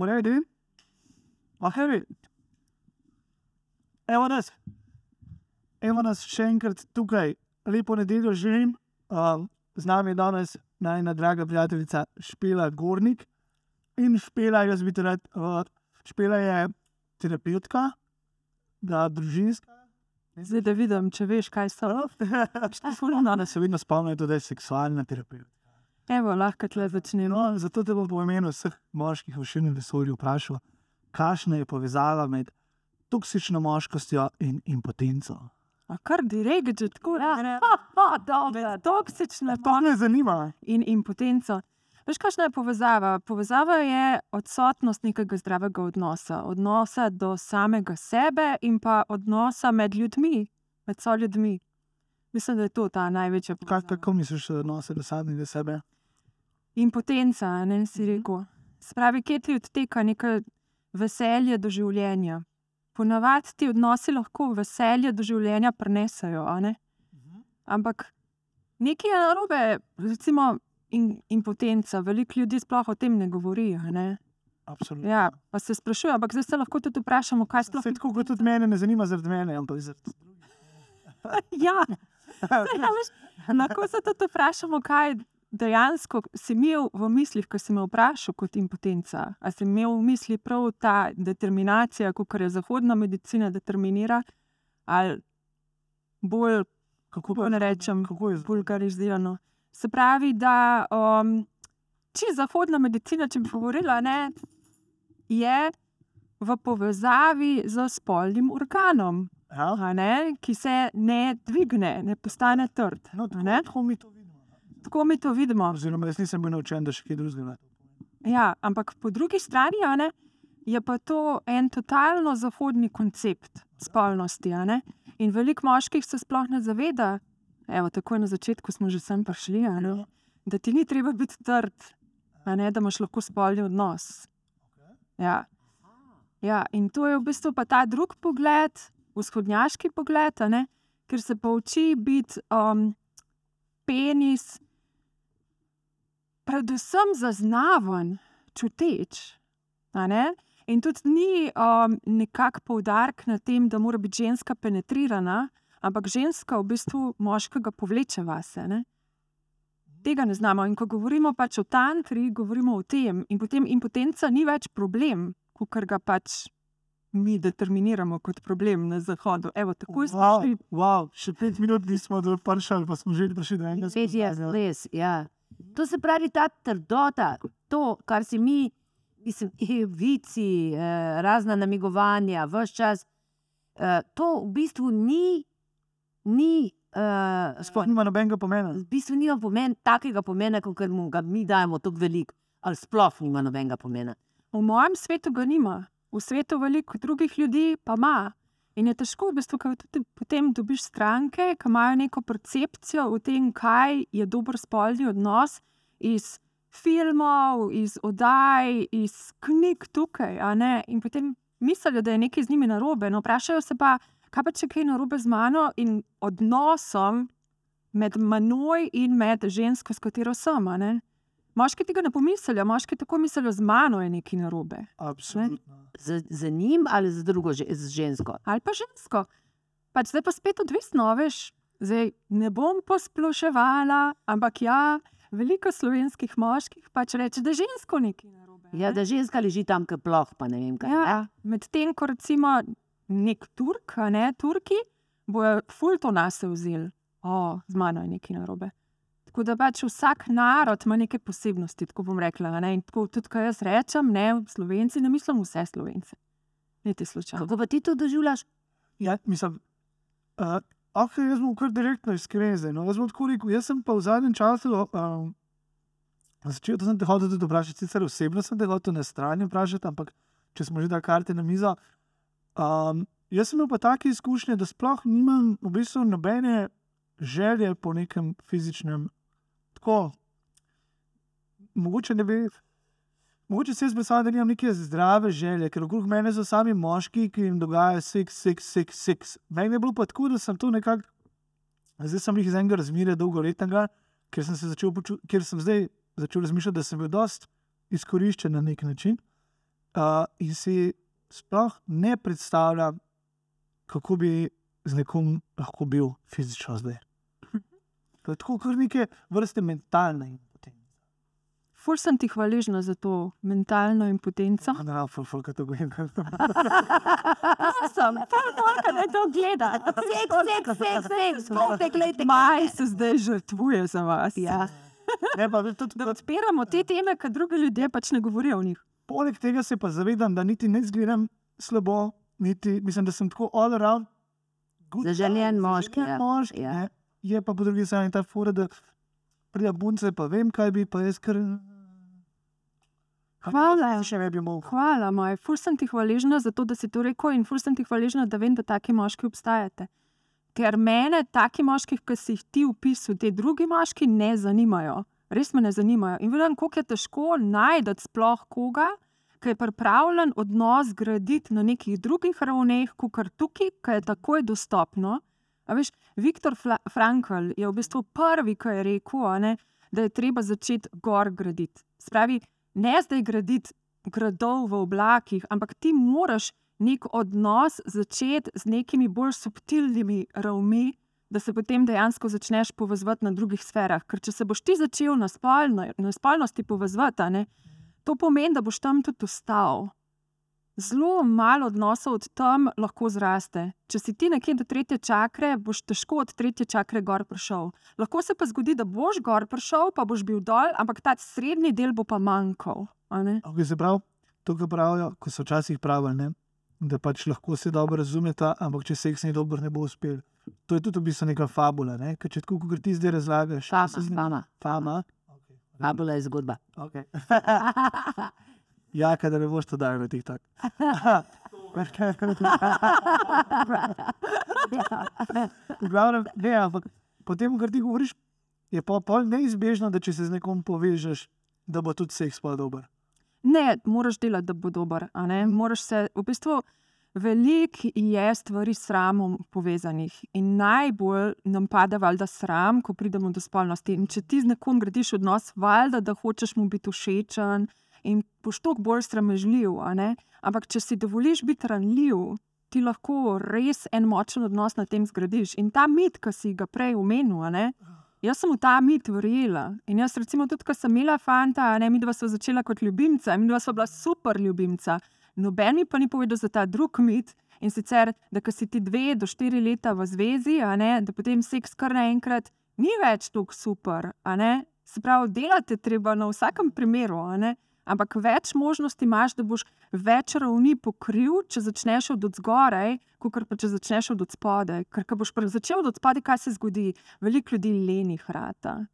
Morajo biti? Maheri. Evo nas. Evo nas še enkrat tukaj. Lepo nedeljo želim. Uh, z nami je danes najna draga prijateljica Špela Gornik. In Špela, jaz bi rad, uh, Špela je terapeutka, da družinska. Zdaj, da vidim, če veš, kaj so. Danes se vedno spomnim, da je seksualna terapeutka. Evo, lahko tle začnemo. No, zato te bom po imenu vseh moških v širnem vesolju vprašal, kakšna je povezava med toksično moškostjo in impotenco. A kar direkt, že tako reče. Toksična To me zanima. in impotenco. Veš, kakšna je povezava? Povezava je odsotnost nekega zdravega odnosa, odnosa do samega sebe in pa odnosa med ljudmi, med soljudmi. Mislim, da je to ta največja Kaj, povezava. kako misliš, da odnose do samega sebe? Impotenca, a ne si Mhm. rekel. Spravi, kje ti odteka neko veselje do življenja. Ponavadi ti odnosi lahko veselje do življenja prenesajo, a ne? ampak nekaj je narobe, recimo impotenca. Veliko ljudi sploh o tem ne govori. a Ne? Absolutno. Ja, pa se sprašujem, ampak zdaj se lahko tudi vprašamo, kaj sploh Vse tako kot tudi mene ne zanima zaradi mene, ampak zaradi Ja, saj, a veš, lahko se tudi vprašamo, kaj dejansko si imel v mislih, ko si me vprašal kot impotenca. A si imel v mislih prav ta determinacija, kot je zahodna medicina determinira, ali bolj, kako kako ne rečem, kako je vulgarizirano. Se pravi, da um, če zahodna medicina, če bi govorila, ne, je v povezavi z spolnim organom Ja? ne, ki se ne dvigne, ne postane trd. No, tako, ne? tako mi to vidimo. Tako mi to vidimo. Oziroma, jaz nisem bil naučen, da še kaj drugega. Ja, ampak po drugi strani ne, je pa to en totalno zahodni koncept spolnosti. In veliko moških se sploh ne zaveda, evo, tako na začetku smo že sem prišli, ne, da ti ni treba biti trd, ne, da imaš lahko spolni odnos. Ja. Ja, in to je v bistvu pa ta drugi pogled, vzhodnjaški pogled, ne, ker se pouči biti um, penis, predvsem zaznaven, čuteč. a ne. In tudi ni um, nekako poudarek na tem, da mora biti ženska penetrirana, ampak ženska v bistvu moškega povleče vase. Ne? Tega ne znamo. In ko govorimo pač o tantri, govorimo o tem. In potem impotenca ni več problem, kot ga pač mi determiniramo kot problem na zahodu. Evo, tako je Wow, wow. wow, še pet minut nismo do prišli, pa smo že prišli do enega. Res je, res. Ja. To se pravi, ta trdota, to, kar si mi, mislim, vici, eh, razna namigovanja, vse čas, eh, to v bistvu ni, ni eh, Sploh nima nobenega pomena. v bistvu nima pomen, takega pomena, kot mu ga mi dajemo, tako veliko, ali sploh nima nobenega pomena. V mojem svetu ga nima, v svetu veliko drugih ljudi pa ima. In je težko, v bistvu, ker tudi potem dobiš stranke, ki imajo neko percepcijo o tem, kaj je dober spolni odnos iz filmov, iz oddaj, iz knjig tukaj. In potem mislijo, da je nekaj z njimi narobe. No, vprašajo se pa, kaj pa če kaj narobe z mano in odnosom med menoj in med žensko, s katero sem. Ne. Moški tega ne pomislijo, moški tako mislijo, z mano je nekaj narobe. Absolutno. Z, z njim ali z drugo, že- z žensko. Ali pa žensko. Pač zdaj pa spet odvisno, veš. Zdaj ne bom posploševala, ampak ja, veliko slovenskih moških pač reče, da je žensko nekaj narobe. Ja, ne. da ženska leži tam, kot ploh, pa ne vem kaj. Ja, Medtem ko recimo nek Turk, ne Turki, bojo ful to nas vzeli. O, z mano je nekaj narobe. Tako da pač vsak narod ima neke posebnosti, tako bom rekla. a Ne? In tako tudi, ko jaz rečem, ne, Slovenci, ne mislim vse Slovence. Niti slučajno. Kako pa ti to doživljaš? Ja, mislim, uh, ok, jaz bom kar direktno iskren. zdaj, No, jaz, bom tako rekel, jaz sem pa v zadnjem času um, začel, to sem te hotel tudi vprašati, sicer osebno sem te hotel na strani vprašati, ampak če smo že dali karte na mizo. Um, jaz sem imel pa take izkušnje, da sploh nimam v bistvu nobene želje po nekem fizičnem, tako, mogoče ne bi. Mogoče se jaz predstavljam, da nimam neke zdrave želje, ker okrog mene so sami moški, ki jim dogaja seks, seks, seks, seks. Meni je bilo pa tako, da sem to nekako, zdaj sem jih iz enega razmerja dolgoletnega, ker sem, se začel poču- ker sem zdaj začel razmišljati, da sem bil dost izkoriščen na nek način. Uh, in si sploh ne predstavljam, kako bi z nekom lahko bil fizično zdaj. To je tako, kot neke vrste mentalne impotenca. Ful sem ti hvaležna za to mentalno impotenco. Ne, ne, fulful, kaj to govorim. Sem, da ne to gleda. Seks, seks, seks, seks, skupaj gledajte. Maj se zdaj žrtvuje za vas. Ja. Ne, pa tudi, Da odpiramo te teme, ki drugi ljudje pač ne govorijo o njih. Poleg tega se pa zavedam, da niti ne izgledam slabo, niti mislim, da sem tako all around. Zaželjen moški, zaželjen ja. moški Ja. Je pa po drugi strani ta fura, da pride bunce, pa vem, kaj bi, pa jaz kar. Hvala. Še ne bi mogel. Hvala, moj. Ful sem ti hvaležna za to, da si to rekel in ful sem ti hvaležna, da vem, da taki moški obstajate. Ker mene, taki moški, ki si jih ti upisal, te drugi moški ne zanimajo. Res me ne zanimajo. In vem, koliko je težko najti sploh koga, ki je pripravljen odnos graditi na nekih drugih ravneh, kot kar tukaj, ki je takoj dostopno. A veš, Viktor Fla- Frankl je v bistvu prvi, ki je rekel, ne, da je treba začeti gor graditi. Spravi, ne zdaj graditi gradov v oblakih, ampak ti moraš nek odnos začeti z nekimi bolj subtilnimi ravmi, da se potem dejansko začneš povezovati na drugih sferah. Ker če se boš ti začel na, spolno, na spolnosti povezovati, ne, to pomeni, da boš tam tudi ostal. Zelo malo odnosov od tam lahko zraste. Če si ti nekje do tretje čakre, boš težko od tretje čakre gor prišel. Lahko se pa zgodi, da boš gor prišel, pa boš bil dol, ampak ta srednji del bo pa manjkal. a ne? Okay, se pravi, to, kar pravijo, ko so včasih pravili, ne, da pač lahko se dobro razumeta, ampak če seks ni dober, ne bo uspel. To je tudi v bistvu neka fabula, ne? ker če tako, kot ti zdaj razlagaš, Fama, zdi- fama. fama. Fabula je zgodba. Okay. ja, kadar ne boš to dal na TikTok. V glavnem, ne, ampak potem, kar ti govoriš, je pa pol neizbežno, da če se z nekom povežeš, da bo tudi seks pa dober. Ne, moraš delati, da bo dober. Moraš se, v bistvu, veliko je stvari s sramom povezanih in najbolj nam pade valjda sram, ko pridemo do spolnosti. In če ti z nekom gradiš odnos, valjda, da hočeš mu biti všečen in boš toliko bolj sramežljiv. Ampak če si dovoliš biti ranljiv, ti lahko res en močen odnos na tem zgradiš. In ta mit, ki si ga prej omenil, ne. Jaz sem v ta mit verjela. In jaz, recimo, tudi ko sem imela fanta, ne, mi dva sva začela kot ljubimca, mi dva sva bila super ljubimca. Noben mi pa ni povedal za ta drug mit. In sicer, da si ti dve do štiri leta v zvezi, ne, da potem seks kar naenkrat ni več tako super. Se pravi, delati je treba na vsakem primeru. Ampak več možnosti imaš, da boš več ravni pokril, če začneš od zgoraj, kot pa če začneš od spodaj. Ker ko boš začel od spodaj, kaj se zgodi? Veliko ljudi lenih rata.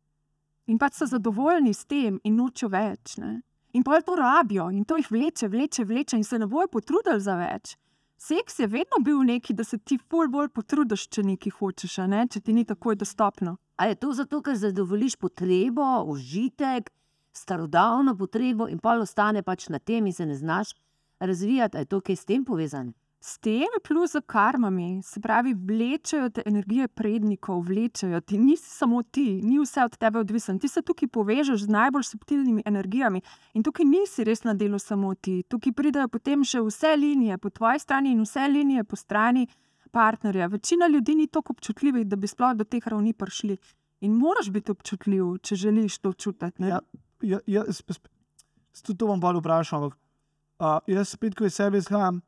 In pač so zadovoljni s tem in nočejo več. Ne? In pa to rabijo in to jih vleče, vleče, vleče in se ne bojo potrudili za več. Seks je vedno bil neki, da se ti ful bolj potrudiš, če nekaj hočeš, ne? če ti ni takoj dostopno. A je to zato, ker zadovoljiš potrebo, užitek, starodavno potrebo in pa ostane pač na tem in se ne znaš razvijati? A je to kaj s tem povezano? S tem plus z karmami, se pravi, vlečejo te energije prednikov, vlečejo ti, nisi samo ti, ni vse od tebe odvisen. Ti se tukaj povežeš z najbolj subtilnimi energijami in tukaj nisi res na delu samo ti. Tukaj pridejo potem še vse linije po tvoji strani in vse linije po strani partnerja. Večina ljudi ni tako občutljivih, da bi sploh do teh ravni prišli. In moraš biti občutljiv, če želiš to čutiti. ne. Ja, ja, ja, sp, sp, s- tudi to bom bolj vprašal. Ampak, uh, jaz spet, ko iz sebe izhajam,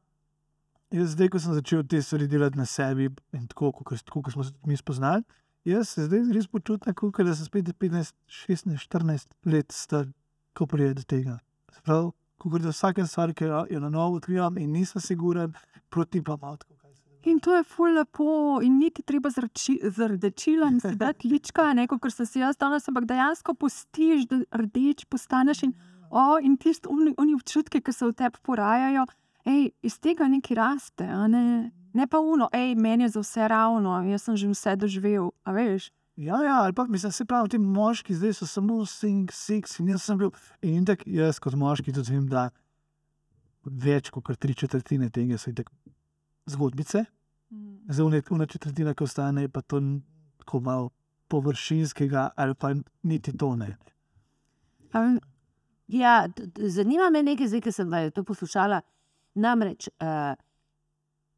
jaz zdaj, ko sem začel te stvari delati na sebi in tako, kot smo se mi spoznali, jaz se zdaj res počutim, kot da sem spet 15, 16, 14 let star, ko pride do tega. Se pravi, kot da vsake stvari, ki jo, jo na novo odkrivam in nisem siguren, proti pa malo tako. Se. In to je ful lepo, in niti treba z rdečilom si dati lička, ne kot sem si jaz danes, ampak dejansko postiš, da rdeč postaneš. In, o, in tisti občutki, ki se v tebi porajajo, ej, iz tega nekaj raste. Ne? ne pa uno, hej, meni je za vse ravno, jaz sem že vse doživel. A veš? Ja, ja, ali pa mislim, se pravi, ti moški zdaj so samo sing, seks in jaz sem bil. In tako jaz kot moški tudi vem, da več kot tri četrtine tega so itak zgodbice. Zdaj, ena četrtina, ki ostane, je pa to n- tako malo površinskega, ali pa niti to ne. Vem, Ja, zanima me nekaj, zdaj, ki sem to poslušala. Namreč, uh,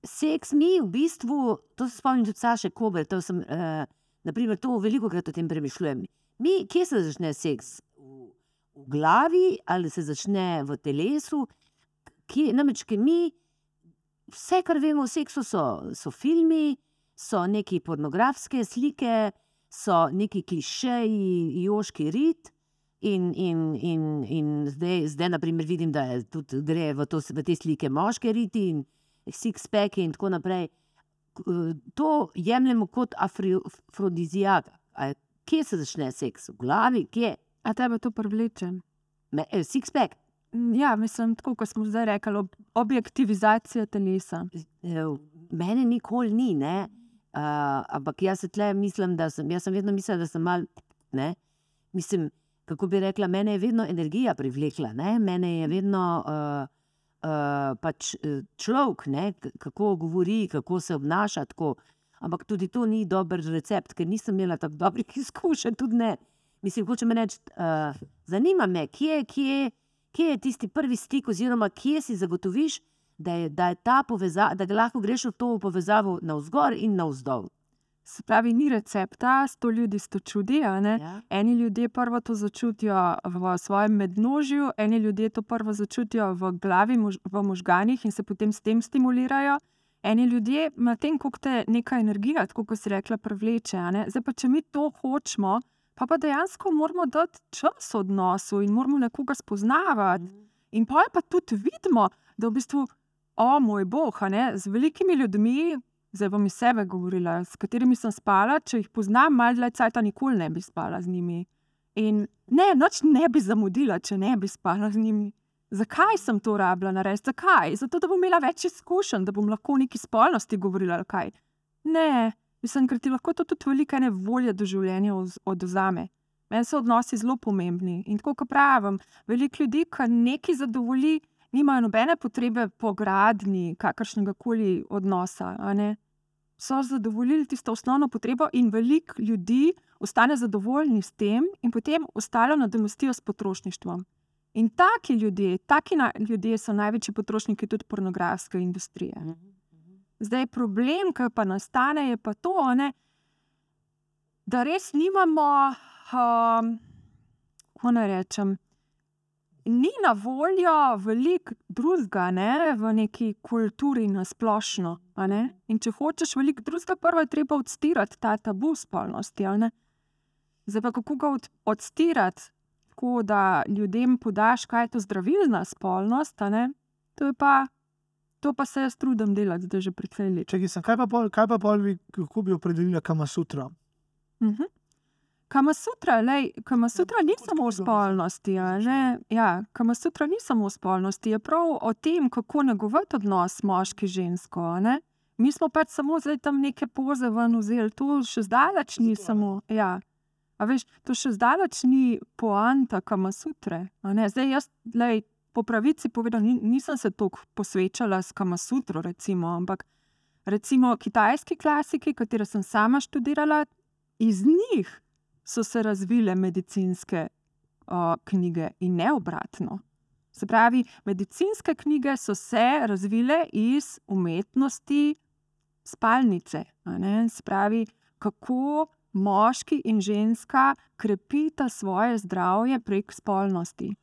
seks mi v bistvu, to se spomnim tudi Saše Kober, to sem, uh, naprimer, to veliko krat o tem premišljujem. Mi, kje se začne seks? V, v glavi ali se začne v telesu? Kje, namreč, ker mi, vse, kar vemo o seksu, so, so filmi, so neki pornografske slike, so neki klišeji, joški rit. In, in, in, in zdaj, zdaj, naprimer, vidim, da je tudi gre v, to, v te slike moške riti in six-packe in tako naprej. To jemljemo kot afri- afrodizijak. A Kje se začne seks? V glavi, kje? A tebe to privleče? Me- eh, Six-pack. Ja, mislim, tako kot smo zdaj rekli, ob, objektivizacija telesa. Eh, Mene nikoli ni, ne? Uh, ampak jaz se tle mislim, da sem, jaz sem vedno mislila, da sem mal, ne? Mislim, kako bi rekla, mene je vedno energija privlekla, ne? Mene je vedno uh, uh, pač človek, ne? kako govori, kako se obnaša. Tako. Ampak tudi to ni dober recept, ker nisem imela tako dobrih izkušenj, tudi ne. Mislim, hočem reči, uh, zanima me, kje, kje, kje je tisti prvi stik, oziroma kje si zagotoviš, da je, da je ta povezava, da lahko greš v to povezavo navzgor in navzdol. Se pravi, ni recepta, sto ljudi sto čudi. Ja? Eni ljudje prvo to začutijo v svojem mednožju, eni ljudje to prvo začutijo v glavi, mož, v možganjih in se potem s tem stimulirajo. Eni ljudje, medtem ko te neka energija, kot si rekla, ne. Zdaj pa, če mi to hočemo, pa, pa dejansko moramo dati čas odnosu in moramo nekoga spoznavati. In pa pa tudi vidimo, da v bistvu, o moj bog, a ne, z velikimi ljudmi, zdaj bom iz sebe govorila, s katerimi sem spala, če jih poznam, malo dlje cajta, nikoli ne bi spala z njimi. In ne, noč ne bi zamudila, če ne bi spala z njimi. Zakaj sem to rabila narediti? Zakaj? Zato, da bom imela več izkušenj, da bom lahko o neki spolnosti govorila. ali Kaj? Ne, mislim, ker ti lahko to tudi velike ene volje do življenja odvzame. Meni so odnosi zelo pomembni. In tako kot pravim, veliko ljudi, ki nekaj zadovolji, nimajo nobene potrebe po gradni kakršnega koli odnosa. So zadovoljili tisto osnovno potrebo, in veliko ljudi ostane zadovoljni s tem, in potem ostalo nadomestijo s potrošništvom. In taki ljudje, taki na, ljudje so največji potrošniki tudi pornografske industrije. Zdaj, problem, ki pa nastane, je pa to, ne, da res nimamo, um, kako naj rečem, ni na voljo veliko drugega ne, v neki kulturi na splošno. a ne. In če hočeš veliko drugega, prvo je treba odstirati ta tabu spolnosti. a ne. Zdaj pa kako ga od, odstirati, tako da ljudem podaš, kaj je to zdravilna spolnost, a ne, to je pa. To pa se jaz trudim delati, zdaj že precej let. Če sem, kaj pa pol, kaj pa pol bi, kako bi opredelila kamasutra? Mhm. Kamasutra, lej, kamasutra ni kot samo o knjigo, mislim. spolnosti. a ne. Ja, kamasutra ni samo o spolnosti, je prav o tem, kako negovati odnos moški-žensko. Mi smo pač samo zdaj tam neke poze ven vzeli, to še zdaleč ni Zato, samo. Ja. A veš, to še zdaleč ni poanta kamasutre. a ne. Zdaj jaz, lej, po pravici povedano, ni- nisem se toliko posvečala s kamasutro, recimo, ampak recimo kitajski klasiki, katere sem sama študirala, iz njih so se razvile medicinske uh, knjige in ne obratno. Se pravi, medicinske knjige so se razvile iz umetnosti spalnice. Se pravi, kako moški in ženska krepita svoje zdravje prek spolnosti.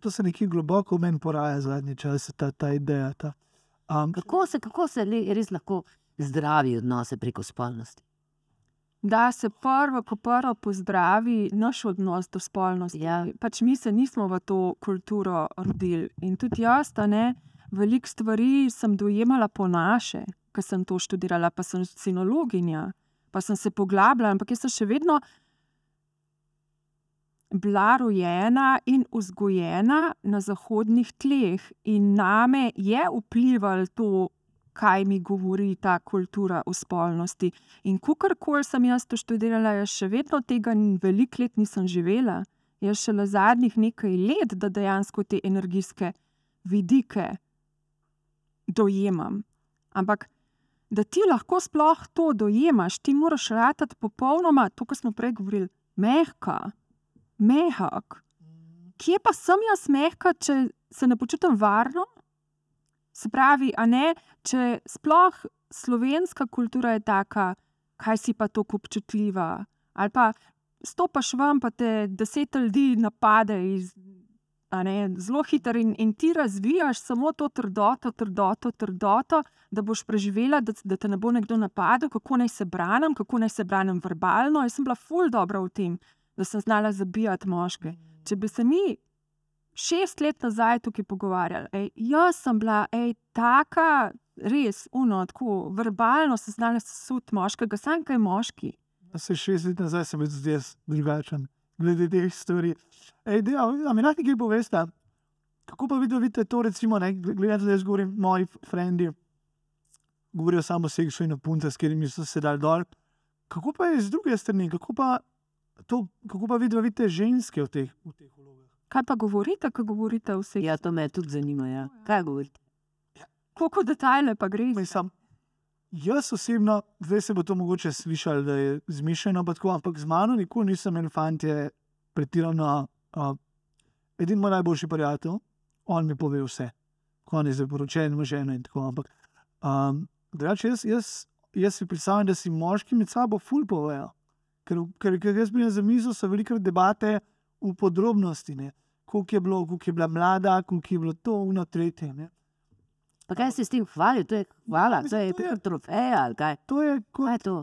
To se nekje globoko v meni poraja zadnji čas, ta, ta ideja. Ta. Um, Kako se, kako se le- res lahko zdravi odnose preko spolnosti? Da se prvo, ko prvo pozdravi naš odnos do spolnosti. Ja. Pač mi se nismo v to kulturo rodili. In tudi jaz, a ne, veliko stvari sem dojemala po naše, ker sem to študirala, pa sem sinologinja, pa sem se poglabljala, ampak jaz sem še vedno bila rojena in vzgojena na zahodnih tleh, in name je vplivalo to, kaj mi govori ta kultura o spolnosti. In kakorkoli sem jaz to študirala, jaz še vedno tega n- veliko let nisem živela. Jaz šele zadnjih nekaj let, da dejansko te energijske vidike dojemam. Ampak da ti lahko sploh to dojemaš, ti moraš ratati popolnoma, to, kar smo prej govorili, mehka, mehak. kje pa sem jaz mehka, če se ne počutim varno? Se pravi, a ne, če sploh slovenska kultura je taka, kaj si pa tako občutljiva. Ali pa stopiš ven, pa te deset ljudi napade iz, ne, zelo hitro in, in ti razvijaš samo to trdoto, trdoto, trdoto, da boš preživela, da, da te ne bo nekdo napadel, kako naj se branim, kako naj se branim verbalno. Jaz sem bila ful dobro v tem, da sem znala zabijati moške. Če bi se mi šest let nazaj tukaj pogovarjali, ej, jaz sem bila, ej, taka, res, uno, tako verbalno se znala sesuti moškega, sam kaj moški. Se šest let nazaj sem bil jaz drugačen, glede teh stvari. Ej, de, a, mi lahko nekaj poveste, kako pa vidite to, recimo, ne, glede na to, da jaz govorim, moji frendi govorijo samo o seksu in o punce, s katerimi so se dal dol. Kako pa je z druge strani, kako pa, to, kako pa vidva vidite ženske v teh, v teh vlogah? Kaj pa govorite, ko govorite o seksu? Ja, to me tudi zanima. Ja. Kaj govorite? Koliko detajle pa gre? Mislim, jaz osebno, zdaj se bo to mogoče slišalo, da je zmišljeno, pa tako, ampak z mano nikoli nisem imel fantje pretirano. Uh, edini moj najboljši prijatelj, on mi pove vse, ko je zdaj poročen, ima ženo in tako. Ampak, um, drugače, jaz, jaz, jaz si predstavljam, da si moški med sabo ful povejo. Ker, ker, ker jaz bi za mizo so velike debate v podrobnosti, koliko je bilo, koliko je bila mlada, koliko je bilo to, uno, tretje. Ne. Pa kaj se s tem hvali? To je hvala, to je Mislim, to je- pika trofeja ali kaj? To je kot Kaj je to?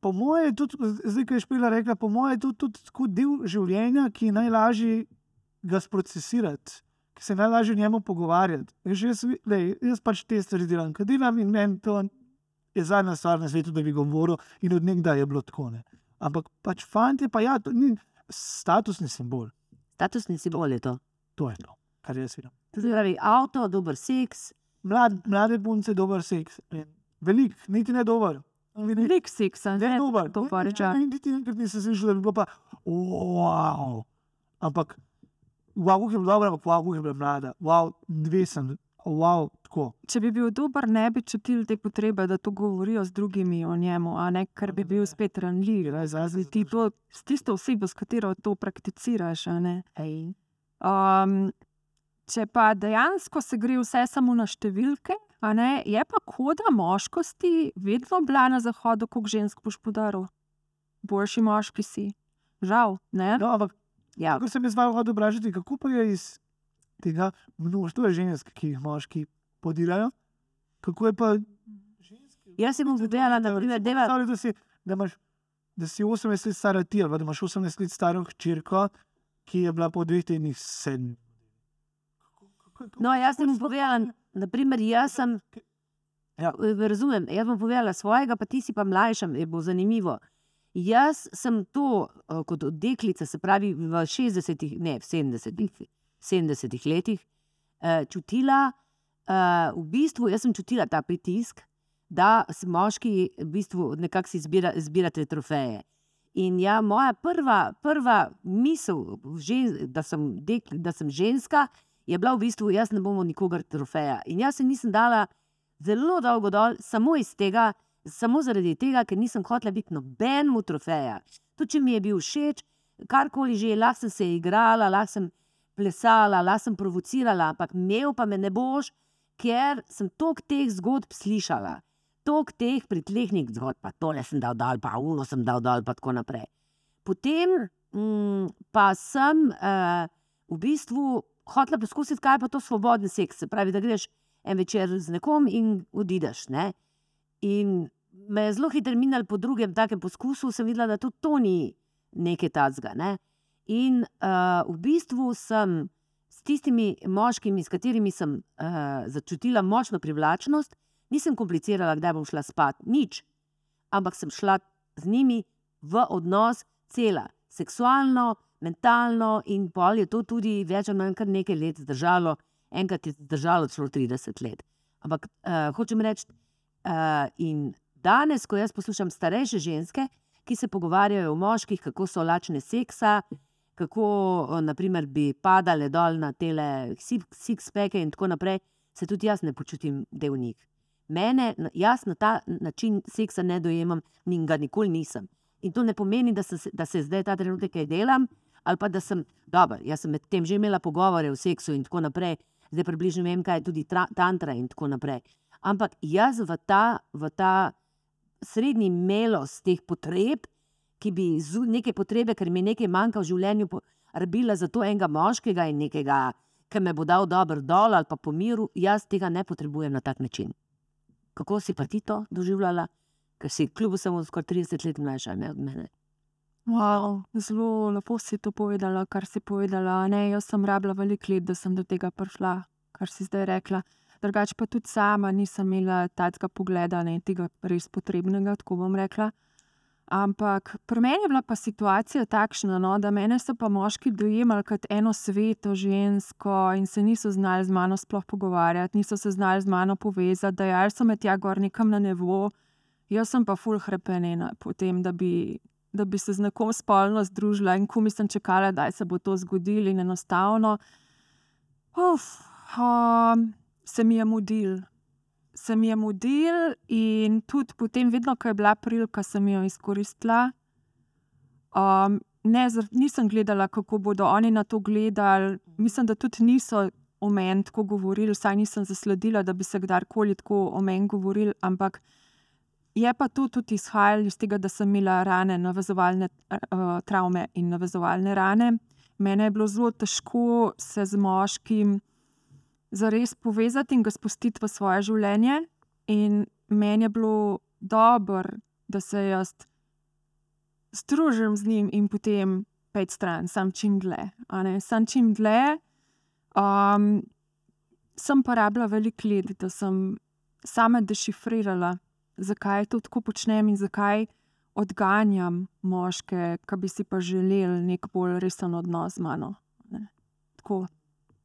Po mojem, tudi, zdaj, ko je špila rekla, po mojem, je to tudi tako del življenja, ki je najlažje ga sprocesirati, ki se je najlažje o njemu pogovarjati. Veš, Jaz, lej, jaz pač te stvari delam, kaj delam in meni to je zadnja stvar na svetu, da bi govoril in od nekdaj je bilo tako. Ne. Ampak pač fanti, pa ja, to ni statusni simbol. Statusni simbol je to. To je to, kar jaz vidim. Pravi, avto, dober seks. Mlad, mlade punce, dober seks. Velik, niti ne dober. Velik, seksa, Ne, ne, dober. to pa reče. Niti enkrat nisem slišal, da bi bilo pa, wow. Ampak, wow, kako je bila dobra, ampak wow, kako je bila mlada. Wow, dve sem, wow, tako. Če bi bil dober, ne bi čutili te potrebe, da to govorijo z drugimi o njemu, a ne ker bi bil spet ranljiv. Raj zase Ti to, s tisto osebo, s katero to prakticiraš. Um, če pa dejansko se gre vse samo na številke, ne, je pa koda moškosti vedno bila na zahodu, koliko žensk boš podaril. Boljši moški si. Žal, ne. No, ampak, Ja, ko sem jaz malo hodil vprašati, kako pa je iz tega množstva žensk, ki jih moški podirajo, kako je pa ženske? jaz sem mu povedala, da Recimo, deva, da si, da imaš, da si 18 let stara ti, ali da imaš 18 let staro hčerko, ki je bila po dveh tednih sedem. No, jaz sem povedala, naprimer, jaz sem, Ja. eh, razumem, jaz bom povedala svojega, pa ti si pa mlajša, je bo zanimivo. Jaz sem to eh, kot deklica, se pravi v 60-ih, ne v 70-ih, 70 letih, eh, čutila, eh, v bistvu jaz sem čutila ta pritisk, da se moški v bistvu nekako si zbira, zbirate trofeje. In ja, moja prva, prva misel, žen, da, sem dekl, da sem ženska, je bila v bistvu, jaz ne bomo nikogar trofeja. In jaz se nisem dala zelo dolgo dol, samo iz tega, samo zaradi tega, ker nisem hotela biti nobenemu trofeja. Tudi če mi je bil všeč, karkoli že, lahko sem se igrala, lahko sem plesala, lahko sem provocirala, ampak imel pa me ne boš, ker sem toliko teh zgodb slišala. Tok teh pritlehnih zgodb, pa tole sem dal dol, pa uno sem dal dol, pa tako naprej. Potem mm, pa sem uh, v bistvu hotela poskusiti, kaj pa to svobodni seks. Se pravi, da greš en večer z nekom in odidaš. Ne? In me je zelo hitro minil po drugem takem poskusu, sem videla, da tudi to ni nekaj tacga. Ne? In uh, v bistvu sem s tistimi moškimi, s katerimi sem uh, začutila močno privlačnost, nisem komplicirala, kdaj bom šla spat, nič. Ampak sem šla z njimi v odnos, cela, seksualno, mentalno, in pol je to tudi več ali manj kar nekaj let zdržalo, enkrat je zdržalo celo 30 let. Ampak uh, hočem reči, uh, in danes, ko jaz poslušam starejše ženske, ki se pogovarjajo o moških, kako so lačne seksa, kako uh, naprimer, bi padale dol na tele six-peke in tako naprej, se tudi jaz ne počutim del njih. Mene, jaz na ta način seksa ne dojemam in ga nikoli nisem. In to ne pomeni, da se, da se zdaj ta trenutek kaj delam, ali pa da sem, dobro, jaz sem med tem že imela pogovore o seksu in tako naprej, zdaj približno vem, kaj je tudi tra, tantra in tako naprej. Ampak jaz v ta, v ta srednji melos teh potreb, ki bi z neke potrebe, ker mi nekaj manjka v življenju, rabila za to enega moškega in nekega, ki me bo dal dobro dol ali pa po miru, jaz tega ne potrebujem na tak način. Kako si pa ti to doživljala, ker si kljub vsemu skoraj 30 let mlajša ne, od mene? Wow, zelo lepo si to povedala, kar si povedala. Ne, jaz sem rabila veliko let, da sem do tega prišla, kar si zdaj rekla. Drugače pa tudi sama nisem imela takega pogleda, ne tega res potrebnega, tako bom rekla. Ampak pri meni je bila pa situacija takšna, no, da mene so pa moški dojemali kot eno sveto žensko in se niso znali z mano sploh pogovarjati, niso se znali z mano povezati, da jaz sem tja gor nekam na nevo. Jaz sem pa full hrepenena po tem, da bi, da bi se z nekom spolno združila in ko mislim čakala, da se bo to zgodilo in enostavno. Uf, um, se mi je mudil se mi je mudil, in tudi potem, vedno, ko je bila prilika, sem jo izkoristila. Um, ne, nisem gledala, kako bodo oni na to gledali. Mislim, da tudi niso o meni tako govorili, vsaj nisem zasledila, da bi se kdorkoli tako o meni govorili. Ampak je pa to tudi izhajalo iz tega, da sem imela rane, navezovalne uh, travme in navezovalne rane. Mene je bilo zelo težko se z moškim za res povezati in ga spustiti v svoje življenje. In meni je bilo dobro, da se jaz združim z njim in potem pet stran, sam čim dlje. Sam čim dlje. Um, sem pa rabila veliko let, da sem sama dešifrirala, zakaj to tako počnem in zakaj odganjam moške, ki bi si pa želeli nek bolj resen odnos z mano. Ne. Tako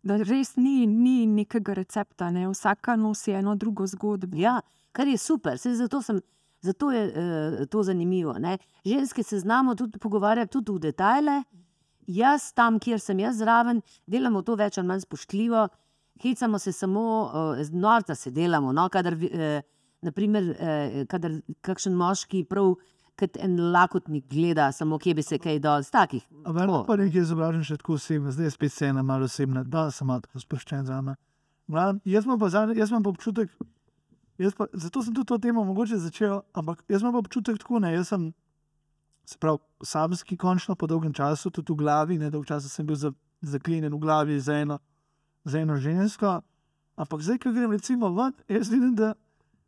da res ni, ni nekega recepta, ne? vsaka nosi eno drugo zgodbo. Ja, kar je super, Sej zato, sem, zato je uh, to zanimivo. Ne? Ženske se znamo tudi pogovarjati tudi v detajle. Jaz tam, kjer sem jaz zraven, delamo to več ali manj spoštljivo, hecamo se samo, uh, norca se delamo. No? Kadar, uh, naprimer, uh, kadar kakšen moški prav kot en lakotnik gleda, samo kje bi se kaj dol, z takih. Ampak pa nekaj izobražen še tako osebno, zdaj je spet se ena malo osebna, da sem malo sproščen za me. Jaz imam pa, jaz imam pa občutek, pa, zato sem tudi to temo mogoče začel, ampak jaz imam pa občutek tako, ne, jaz sem, se pravi, samski končno po dolgem času, tudi v glavi, ne dolgo časa sem bil zaklenjen v glavi za eno, za eno žensko, ampak zdaj, ko grem recimo ven, jaz vidim, da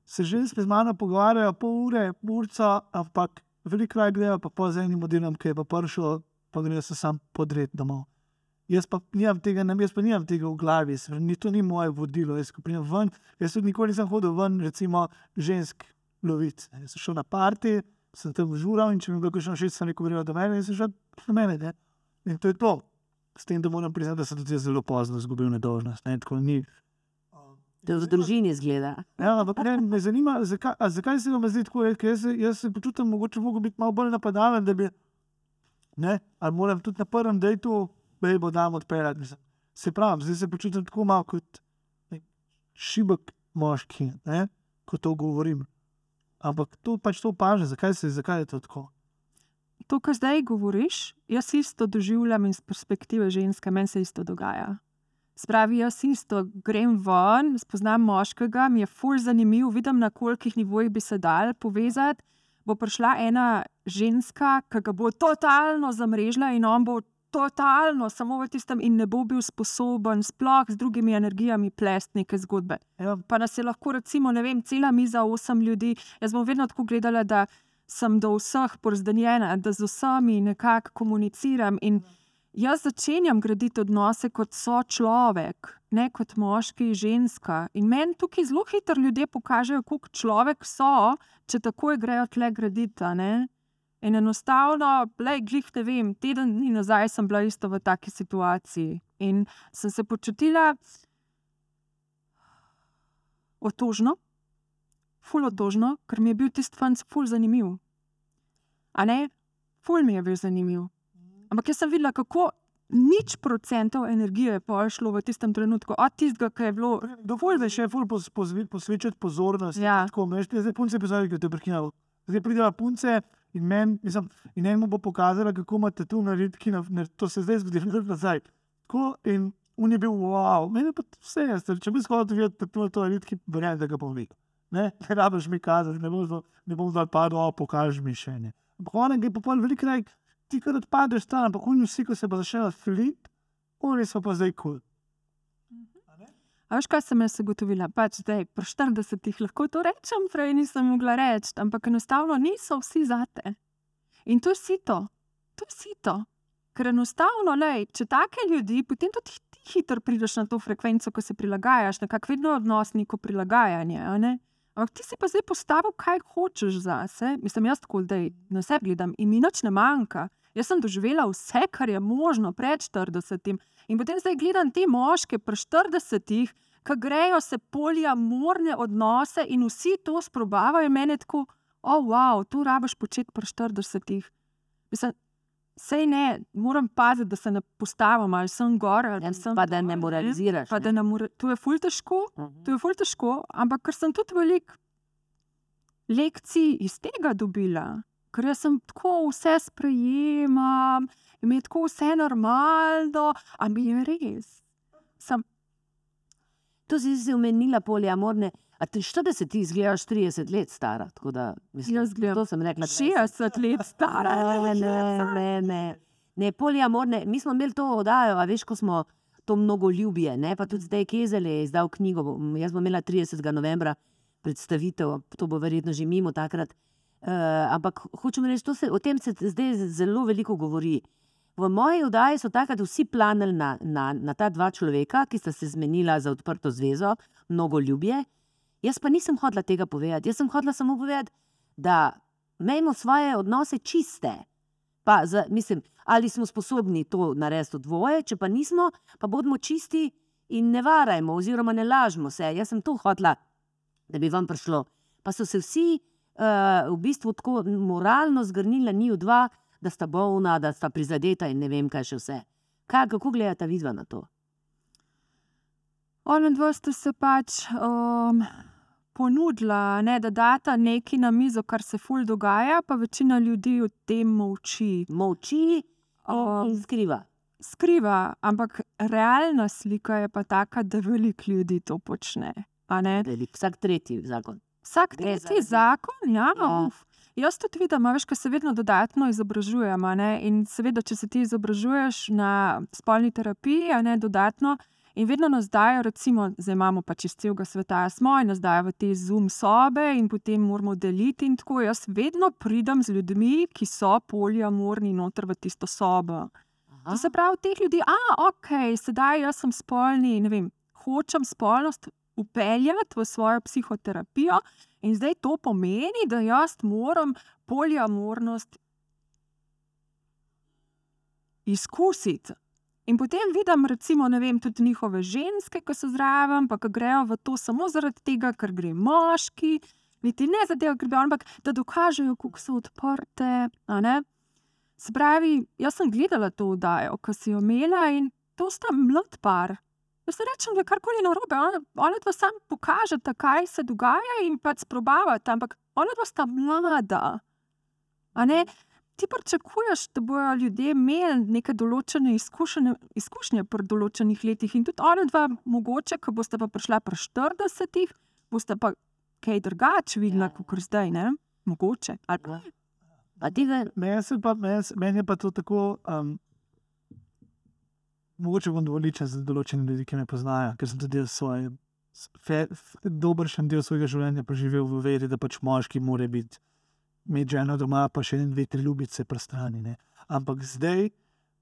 se ženske z mano pogovarjajo pol ure, urca, ampak veliko raje grejo pa po enim modelom, ki je pa prišel, pa grejo se sam podred domov. Jaz pa nimam tega, ne, jaz pa nimam tega v glavi, ni, to ni moje vodilo. Jaz, ven, jaz tudi nikoli nisem hodil ven, recimo, žensk loviti. Jaz sem šel na parti, sem tam žural in če mi je bilo še všeč, sem rekel, da me je že na mene. Ne? In to je to. S tem, da moram priznati, da sem tudi zelo pozno izgubil nedožnost. Ne? Tako ni, To v družini zgleda. Ja, ampak ne, me zanima, zakaj, zakaj se vam zdi tako, ker jaz, jaz se počutim, mogoče mogo biti malo bolj napadalen, da bi. Ne, ali moram tudi na prvem dejtu, da bo dam odpeljati. Se pravi, zdaj se počutim tako malo kot ne, šibek moški, ne, ko to govorim. Ampak to pač to opažam, zakaj, zakaj je to tako. To, kar zdaj govoriš, jaz isto doživljam iz perspektive ženske, meni se isto dogaja. Spravi, jaz isto grem ven, spoznam moškega, mi je fulj zanimiv, vidim, na kolikih nivojih bi se dal povezati. Bo prišla ena ženska, ki ga bo totalno zamrežila in on bo totalno samo v tistem in ne bo bil sposoben sploh z drugimi energijami plesti neke zgodbe. Ja. Pa nas je lahko, recimo, ne vem, cela miza osem ljudi. Jaz bom vedno tako gledala, da sem do vseh porazdeljena, da z vsemi nekako komuniciram. In, ja. Jaz začenjam graditi odnose kot so človek, ne kot moški in ženska. In meni tukaj zelo hitro ljudje pokažejo, kako človek so, če tako grejo tle graditi. In enostavno, le glih ne vem, teden dni nazaj sem bila isto v taki situaciji in sem se počutila otožno, ful otožno, ker mi je bil tisti fant ful zanimiv. A ne, ful mi je bil zanimiv. Ampak jaz sem videla, kako nič procentov energije je šlo v tistem trenutku, od tistega, ki je bilo. Dovolj je še posvečati pozornost. Ja. Tako, veš, zdaj punce zdaj, da te prekinjalo. Zdaj pridejo punce In meni, mislim, in enemu bo pokazala, kako imate tu naredki, na, na, to se zdaj zgodi, da nazaj. Tako in on je bil, wow, meni je pa vse jasno. Če bi shodil videti, da tu to naredki, verjamem, da ga bom videl. Ne, ne rabiš mi kazati, ne bom, zdaj- padel, pokaži mi še ne. Ampak on je pa pol veliko rekel, ti kar odpadeš tam, ampak oni vsi, ko se bo začela flip, oni so pa zdaj kul. Cool. A veš, kaj sem jaz ugotovila? Pač zdaj, pri 40 lahko to rečem, prej nisem mogla reči, ampak enostavno niso vsi zate. In to je sito, to je sito. Ker enostavno, lej, če take ljudi, potem tudi ti hitro prideš na to frekvenco, ko se prilagajaš, nekako vedno odnos neko prilagajanje. ne? Ampak ti si pa zdaj postavil, kaj hočeš zase. Mislim, jaz tako zdaj na sebi gledam in mi nič ne manjka. Jaz sem doživela vse, kar je možno pred 40. In potem zdaj gledam te moške pri 40, ki grejo se poliamorne odnose in vsi to sprobavajo, in meni je tako, o, oh, wow, to rabiš početi pri 40. Mislim, Sej ne, moram paziti, da se ne postavim, ali sem gor ali Ja, sem pa da ne moraliziraš, Pa ne. da ne more, to je ful težko, Mhm. to je ful težko, ampak ker sem tudi veliko lekcij iz tega dobila, ker jaz sem tako vse sprejemam, mi je tako vse normalno, a mi je res. Sem, To si si omenila poliamorne. A ti 40 ti izgledaš 30 let stara. tako Da, mislim, Jaz izgledam to sem rekla. 20. 60 let stara. Ne, ne, ne, ne. ne poliamorne. Mi smo imeli to oddajo, a veš, ko smo to mnogo ljubije. Ne? Pa tudi zdaj Kezel je izdal knjigo. Jaz bom imela 30. novembra predstavitev, to bo verjetno že mimo takrat. Uh, ampak hočem reči, se, o tem se zdaj zelo veliko govori. V moji oddaji so takrat vsi planili na, na, na ta dva človeka, ki sta se zmenila za odprto zvezo, mnogo ljubje. Jaz pa nisem hodila tega povedati. Jaz sem hodila samo povedati, da imejmo svoje odnose čiste. Pa, za, mislim, ali smo sposobni to narediti dvoje, če pa nismo, pa bodimo čisti in ne varajmo, oziroma ne lažemo se. Jaz sem to hotla, da bi vam prišlo. Pa so se vsi uh, v bistvu tako moralno zgrnili na njiju dva, da sta bolna, da sta prizadeta in ne vem, kaj še vse. Kaj, kako gledata vidva na to? Ona dva sta se pač um, ponudila, ne, da data nekaj na mizo, kar se ful dogaja, pa večina ljudi o tem molči. Molči in skriva. skriva, ampak realna slika je pa taka, da veliko ljudi to počne. vsak tretji zakon. Vsak tretji zakon, ja. Ja. Jaz tudi vidim, a veš, ko se vedno dodatno izobražujem. a ne, In seveda, če se ti izobražuješ na spolni terapiji, ne dodatno, in vedno nas dajo, recimo, zdaj imamo pač iz celega sveta, smo in nas dajo v te zoom sobe, in potem moramo deliti. In tako jaz vedno pridem z ljudmi, ki so poliamorni, noter v tisto sobo. To se pravi, teh ljudi, a ok, sedaj jaz sem spolni, ne vem, hočem spolnost upeljati v svojo psihoterapijo, in zdaj to pomeni, da jaz moram poliamornost izkusiti. In potem vidim, recimo, vem, tudi njihove ženske, ki so zraven, pa ki grejo v to samo zaradi tega, ker gre moški, niti ne zaradi tega, ker bi, ampak da dokažejo, kako so odprte. Se pravi, jaz sem gledala to oddajo, ki si jo imela in to sta mlad par. Jaz ne rečem, da je karkoli narobe, ona- ona dva sam pokažeta, kaj se dogaja in pač sprobavata, ampak ona dva sta mlada. Ti pričakuješ, da bodo ljudje imeli neke določene izkušnje, izkušnje pri določenih letih, in tudi ona dva, mogoče, ko boste pa prišla pri 40, boste pa kaj drugače videla, Ja. kot zdaj, ne? Mogoče. Ali pa A tega, Meni pa- meni se- meni je pa to tako. Um, mogoče bom dovoličen za določene ljudi, ki me poznajo, ker sem tudi svoj, fe, f, dobršen del svojega življenja preživel v veri, da pač moški mora biti, imeti ženo doma, pa še en, dve, tri ljubice pri strani. Ne. Ampak zdaj,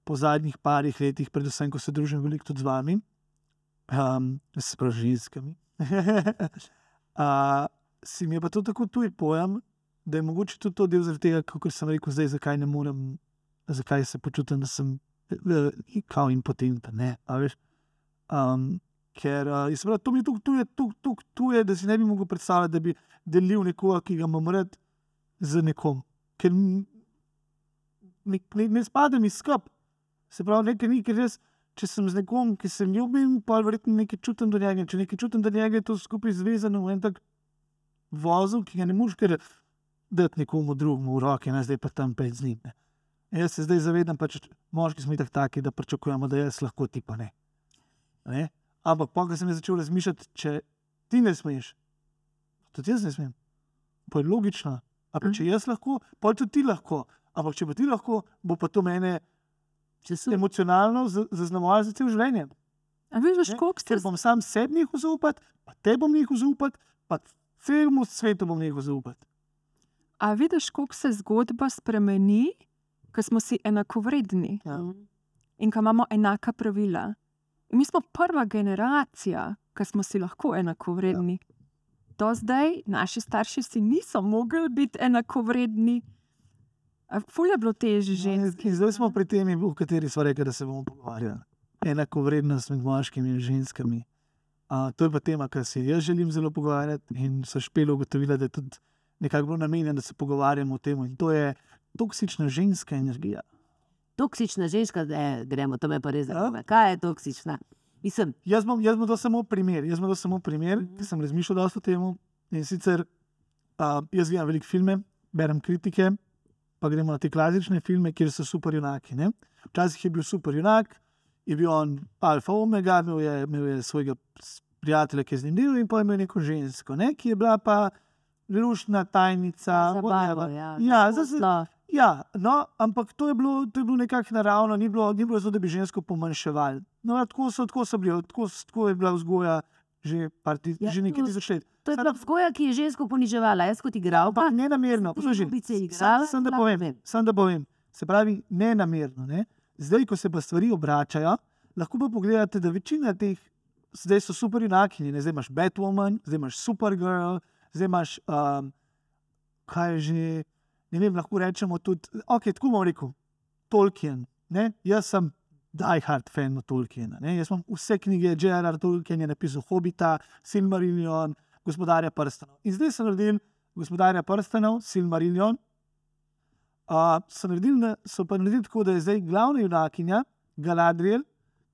po zadnjih parih letih, predvsem, ko se družim veliko tudi z vami, um, s pražinskami, uh, si mi je pa to tako tuj pojem, da je mogoče tudi to del zaradi tega, kot sem rekel, zdaj, zakaj ne morem, zakaj se počutim, da sem eh, kao impotenten. Ne, a veš. Um, ker uh, je seveda to mi tukaj tuje, tuk, tuk, tuje, da si ne bi mogel predstavljati, da bi delil nekoga, ki ga imam rad, z nekom. Ker ne, ne, ne spadam iz skup. Se pravi, nekaj ni, ker jaz, če sem z nekom, ki se ljubim, pa verjetno nekaj čutim do njega. Če nekaj čutim do njega, je to skupaj zvezano v en tak vozil, ki ga ne moreš, ker dati nekomu drugemu v roke, ne zdaj pa tam pet z njim. Ne. Jaz se zdaj zavedam, pač moški smo tako taki, da pričakujemo, da jaz lahko ti pa ne. ne? Ampak pa, ko sem začel razmišljati, če ti ne smeš, tudi jaz ne smem. Pa je logično. Ampak če jaz lahko, pa tudi ti lahko. Ampak če pa ti lahko, bo pa to mene Če so emocionalno zaznamovalo za cel življenje. A veš, koliko ste Ker bom sam sebi nehal zaupati, pa te bom nehal zaupati, pa celemu svetu bom nehal zaupati. A vidiš, koliko se zgodba spremeni, ko smo si enakovredni Ja. in ko imamo enaka pravila. In mi smo prva generacija, ki smo si lahko enakovredni. Do zdaj naši starši si niso mogli biti enakovredni. A Ful je bilo težje ženski. In zdaj smo pri temi, o kateri smo rekli, da se bomo pogovarjali. Enako vrednost med moškimi in ženskami. Uh, to je pa tema, ki se jaz želim zelo pogovarjati. In so špelo ugotovili, da je tudi nekako bilo namenjeno, da se pogovarjamo o tem. In to je toksična ženska energija. toksična ženska, e, gremo, to me pa res Ja. zanima. Kaj je toksična? Mislim, Jaz bom, jaz bom to samo primer. Jaz bom to samo primer, Mhm. ki sem razmišljal dosta o tem. In sicer uh, jaz gledam veliko filme, berem kritike, pa gremo na te klasične filme, kjer so super junaki. Ne? Včasih je bil super junak, je bil on alfa omega, imel je, imel je svojega prijatelja, ki je z njim delal, in pa je imel neko žensko, ne? ki je bila pa lušna tajnica. zabavo, ja. Ja, zdaj se- Poslo. Ja, no, ampak to je bilo, to je bilo nekako naravno, ni bilo, ni bilo zato, da bi žensko pomanjševali. No, ja, tako, so, tako, so bili, tako, tako je bila vzgoja že, par ti, Ja, že nekaj to- tisoč let. To je bila vzgoja, ki je žensko poniževala. Jaz kot igralka. Ampak ne namerno, poslušaj. Sam, sam, da povem, vem. sam da povem. Se pravi, ne namerno. Ne? Zdaj, ko se pa stvari obračajo, lahko pa pogledate, da večina teh, zdaj so super junakinje, zdaj imaš Batwoman, zdaj imaš Supergirl, zdaj imaš, um, kaj je že, ne vem, lahko rečemo tudi, ok, tako bom rekel, Tolkien. Ne? Jaz sem diehard fan Tolkiena. Ne? Jaz imam vse knjige, J.R.R. Tolkien je napisal Hobita, Silmarillion, Gospodarja prstanov. In zdaj sem naredil Gospodarja prstanov, Silmarillion. Uh, so, naredili, na- so pa naredili tako, da je zdaj glavna junakinja Galadriel,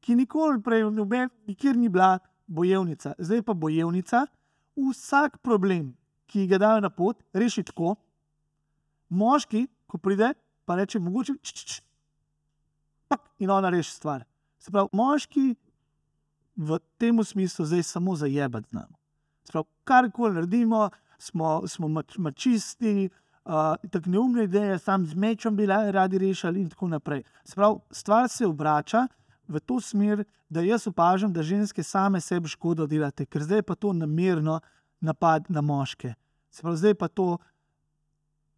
ki nikoli prej noben, nikjer ni bila bojevnica, zdaj pa bojevnica. Vsak problem, ki ga dajo na pot, reši tako. Moški, ko pride, pa reče: mogoče č, č, č, pak, in ona reši stvar. Se pravi, moški v tem smislu zdaj samo zajebati. Se pravi, karkoli naredimo, smo, smo mač, mačisti, uh, tako neumne ideje, sam z mečem bi radi rešili, in tako naprej. Se pravi, stvar se obrača v to smer, da jaz opažam, da ženske same sebi škodo delate, ker zdaj pa to namerno napad na moške. Se pravi, zdaj pa to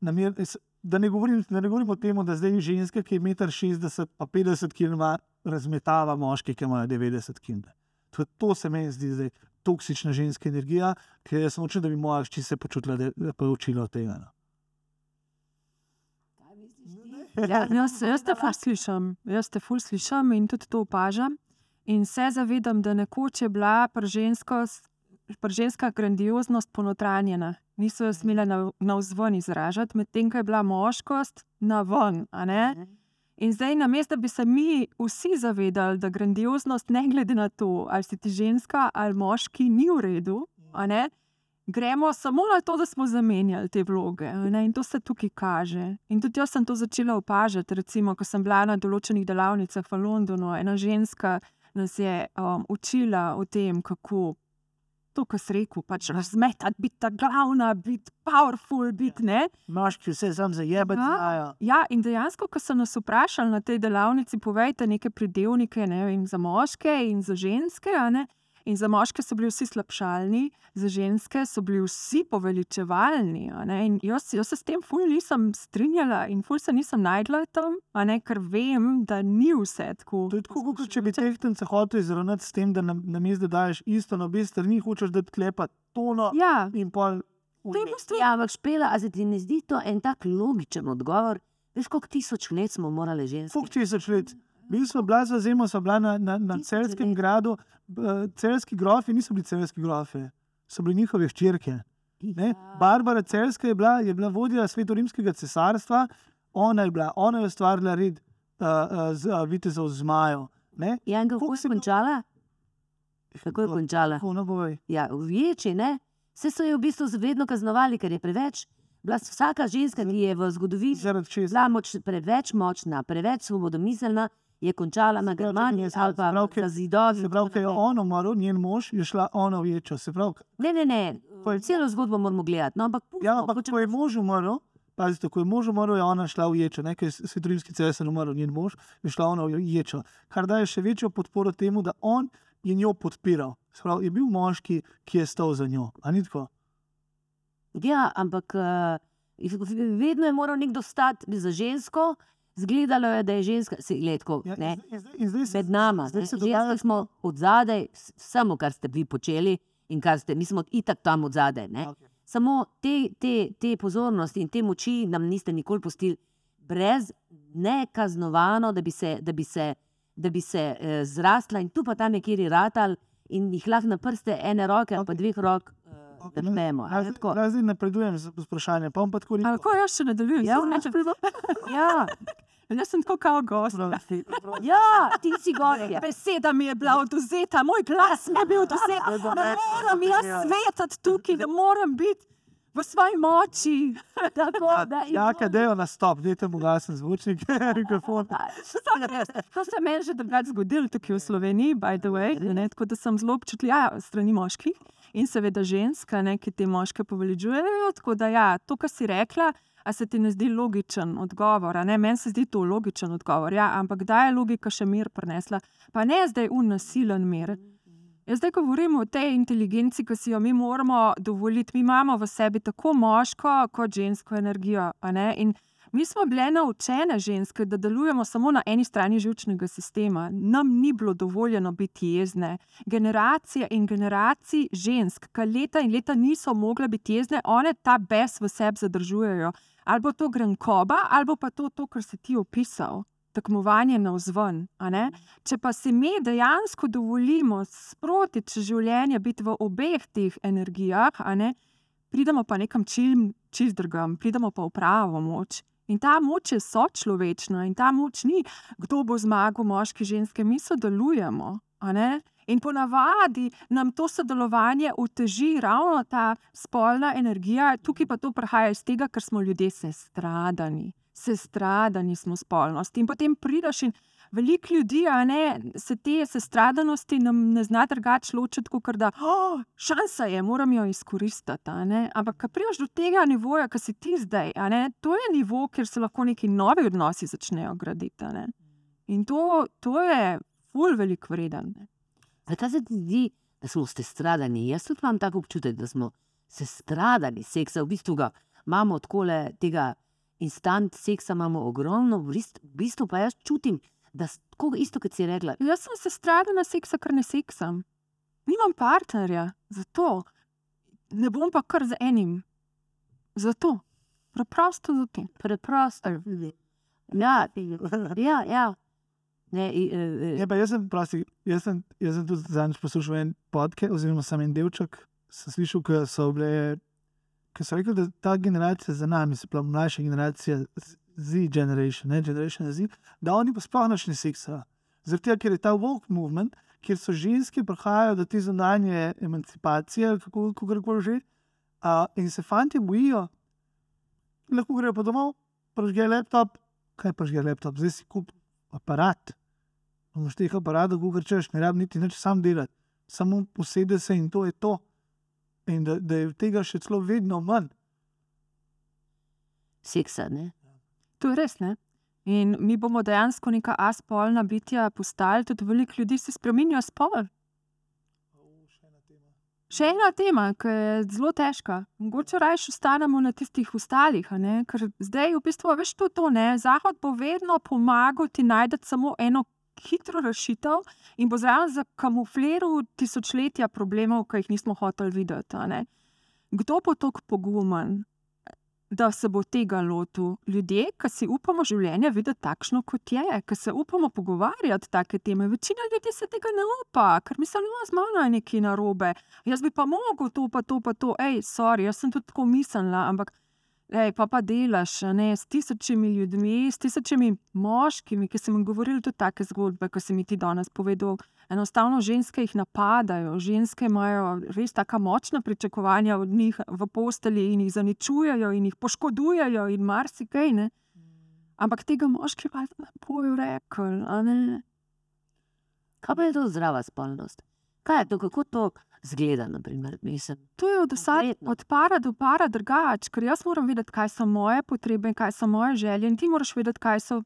namer, s- da ne govorim, da ne govorim o tem, da zdaj ženska, ki je 1,60 m, pa 50 km, razmetava moške, ki imajo 90 km. To, to se meni zdi zdaj toksična ženska energija, ki jaz nočem, da bi moja hči se počutila, da je pa učila od tega. No. Ja, Jaz, jaz te ful slišim, jaz te ful slišim in tudi to opažam. In se zavedam, da nekoč je bila pri žensko- ženska grandioznost ponotranjena. Niso jo smele na, na vzven izražati, medtem ko je bila moškost na ven. ne? In zdaj, namesto da bi se mi vsi zavedali, da grandioznost, ne glede na to, ali si ti ženska ali moški, ni v redu, gremo samo na to, da smo zamenjali te vloge. In to se tukaj kaže. In tudi jaz sem to začela opažati. Recimo, ko sem bila na določenih delavnicah v Londonu, ena ženska nas je um, učila o tem, kako. To, kar si rekel, pač razmetati, biti ta glavna, biti powerful, biti ne. Moški vse sam zajebati Ja. znajo. Ja, in dejansko, ko so nas vprašali na tej delavnici, povejte neke pridevnike ne vem, za moške in za ženske. ne. In za moške so bili vsi slabšalni, za ženske so bili vsi poveličevalni. a ne. In Jaz, jaz se s tem ful nisem strinjala in ful se nisem najdla tam, a ne, ker vem, da ni vse tako. To je tako, kot če bi tehtence hotel izravnati s tem, da na, na mestu daš isto na obe strani, hočeš da tklepa tono Ja, in pol. to je v bistvu. Ja, ampak špela, a se ti ne zdi to en tak logičen odgovor? Veš, koliko tisoč let smo morali ženske? Fuk tisoč let. Bili smo bila za zimo, so bila na, na, na celskem gradu, celski grofi niso bili celski grofi, so bili njihove hčerke. Ne? Ja. Barbara Celska je bila, je bila vodja svetorimskega cesarstva, ona je bila, ona je ustvarila red uh, uh, z uh, vitezov zmajev. Ja, in kako je si končala? Kako je končala? No. Ja, v ječi, ne? Vse so jo v bistvu vedno kaznovali, ker je preveč bila vsaka ženska, ki je v zgodovini česa? bila moč, preveč močna, preveč svobodomiselna, je končala na Germaniji ali pa ker- na zidovi. Se pravi, ko je on umrl, njen mož je šla ona v ječo. Se pravi, Ne, ne, ne, celo zgodbo moramo gledati. No, ampak ja, ampak ko je mož umrl, pazite, ko je mož umrl, je ona šla v ječo. Ne, ker je svetovski cesar umrl, njen mož je šla ona v ječo. Kar daje še večjo podporo temu, da on je njo podpiral. Se pravi, je bil moški, ki je stal za njo. A ni tako? Ja, ampak uh, vedno je moral nekdo stati za žensko, zgledalo je, da je ženska, se letko. Ja, Ne, in zdaj- in zdaj med nama, zdaj se dogaja- smo od zadaj, samo kar ste vi počeli in kar ste, mi smo itak tam od zadaj. Ne? Okej. Samo te, te, te pozornosti in te moči nam niste nikoli pustili, brez nekaznovano, da bi se, da bi se, da bi se eh, zrasla in tu pa tam nekje ratal in jih lahko na prste ene roke ali pa dveh rok eh, drpemo. a Jaz ne zdaj- napredujem z vprašanjem, pa bom pa tako rekel. Lahko jaz še nadaljujem. Ja, Ja, Jaz sem tako kao gost. ja, ti si gorje. Beseda mi je bila oduzeta, moj glas mi je bil oduzet. Ne moram jaz svetati tukaj, ne moram biti v svoji moči. Tako, da Ja, kaj dejo na stop, dajte mu glasen zvočnik, mikrofon. To se meni že takrat zgodilo tukaj v Sloveniji, by the way, ne, tako da sem zelo občutljiva ja, strani moških in seveda ženska, ne, ki te moške poveličujejo. Tako da ja, to, kar si rekla, a se ti ne zdi logičen odgovor? Meni se zdi to logičen odgovor, ja, ampak kdaj je logika še mir prinesla? Pa ne zdaj unasilen mir. Jaz zdaj govorim o tej inteligenci, ki si jo mi moramo dovoliti. Mi imamo v sebi tako moško kot žensko energijo. In mi smo bile naučene ženske, da delujemo samo na eni strani žilčnega sistema. Nam ni bilo dovoljeno biti jezne. Generacije in generacije žensk, ki leta in leta niso mogle biti jezne, one ta bes v sebi zadržujejo. Ali bo to grenkoba, ali pa to, to kar si ti opisal. Tekmovanje na vzven. Če pa si mi dejansko dovolimo sproti čez življenje biti v obeh teh energijah, ne, pridemo pa nekam čim, čist drugam, pridemo pa v pravo moč. In ta moč je sočlovečna, in ta moč ni, kdo bo zmagal, moški, ženske, mi sodelujemo. In ponavadi nam to sodelovanje uteži ravno ta spolna energija, tukaj pa to prihaja iz tega, ker smo ljudje sestradani. Sestradani smo spolnosti. In potem prideš in veliko ljudi, ne, se te sestradanosti ne zna drugače ločiti, kot da oh, šansa je, moram jo izkoristiti. a ne." Ampak, ko prideš do tega nivoja, ki si ti zdaj, ne, to je nivo, kjer se lahko neki novi odnosi začnejo graditi. In to, to je ful velik vreden. Zakaj se ti zdi, da smo stradani? Jaz tudi imam tako občutek, da smo se stradali seksa, v bistvu ga imamo tako tega instant seksa, imamo ogromno, v bist- v bistvu pa jaz čutim, da tako isto, kot si rekla, Jaz sem se stradala seksa, ker ne seksam. Nimam partnerja, zato ne bom pa kar z enim. Zato, preprosto zato. preprosto. Ja, ja, ja. Ne, i, e, e, Ja, pa jaz sem, prosti, jaz sem, jaz sem tudi zadnjič poslušal en podcast, oziroma sem en delček, sem slišal, ki so bile, so rekli, da ta generacija za nami, se pravi mlajša generacija, Z- generation, ne generation Z, da oni pa sploh nič ne seksajo. Zaradi tega, ker je ta woke movement, kjer so ženske prihajajo do te zunanje emancipacije, kako koli že, a, in se fanti bojijo, lahko grejo pa domov, prežge laptop, kaj prežge laptop, zdaj si kup aparat. Imaš teh aparatov, kot češ, ne rabi niti nič sam delati, samo posede se in to je to. In da, da je tega še celo vedno manj. seksa, ne? To je res. Ne? In mi bomo dejansko neka aspolna bitja postali, tudi veliko ljudi se spremenja spol. Še ena tema, ki je zelo težka. Mogoče raje ostanemo na tistih ostalih, ker zdaj v bistvu veš to, to. Zahod bo vedno pomagal ti najti samo eno hitro rešitev in bo zraven zakamufliral tisočletja problemov, ki jih nismo hoteli videti. Kdo bo tako pogumen, da se bo tega lotil? Ljudje, ki si upamo življenje videti takšno, kot je, ki se upamo pogovarjati take teme. Večina ljudi se tega ne upa, ker mislijo, da z mano je nekaj narobe. Jaz bi pa mogel to, pa to, pa to. Ej, sorry, jaz sem tudi tako mislila, ampak Ej, pa pa delaš a ne, s tisočimi ljudmi, s tisočimi moškimi, ki sem jim govorila tudi take zgodbe, kot si mi ti danes povedal. Enostavno ženske jih napadajo, ženske imajo res tako močna pričakovanja od njih v posteli in jih zaničujejo in jih poškodujejo in marsikaj. Ne? Ampak tega moški pa ne bojo rekli. a ne. Kaj pa je to zdrava spolnost? Kaj je to, kako to zgleda, naprimer, mislim? To je od, vsa, Konkretno. od para do para drugače, ker jaz moram vedeti, kaj so moje potrebe in kaj so moje želje, in ti moraš vedeti, kaj so.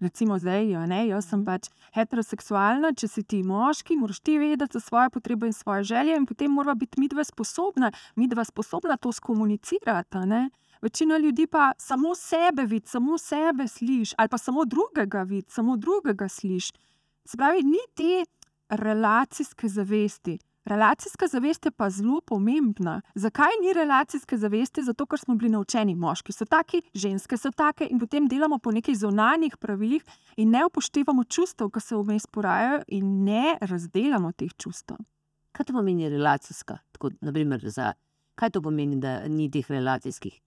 Recimo zdaj, a ne, jaz sem pač heteroseksualna, če si ti moški, moraš ti vedeti za svoje potrebe in svoje želje, in potem mora biti midva sposobna, midva sposobna to skomunicirati. ne. Večina ljudi pa samo sebe vidi, samo sebe sliši, ali pa samo drugega vidi, samo drugega sliši. Se pravi, ni te relacijske zavesti. Relacijska zavest je pa zelo pomembna. Zakaj ni relacijske zavesti? Zato, ker smo bili naučeni, moški so taki, ženske so take, in potem delamo po nekih zunanjih pravilih, in ne upoštevamo čustev, ki se vmes porajajo, in ne razdelamo teh čustev. Kaj to pomeni relacijska? Tako, naprimer, za, kaj to pomeni, da ni teh relacijskih?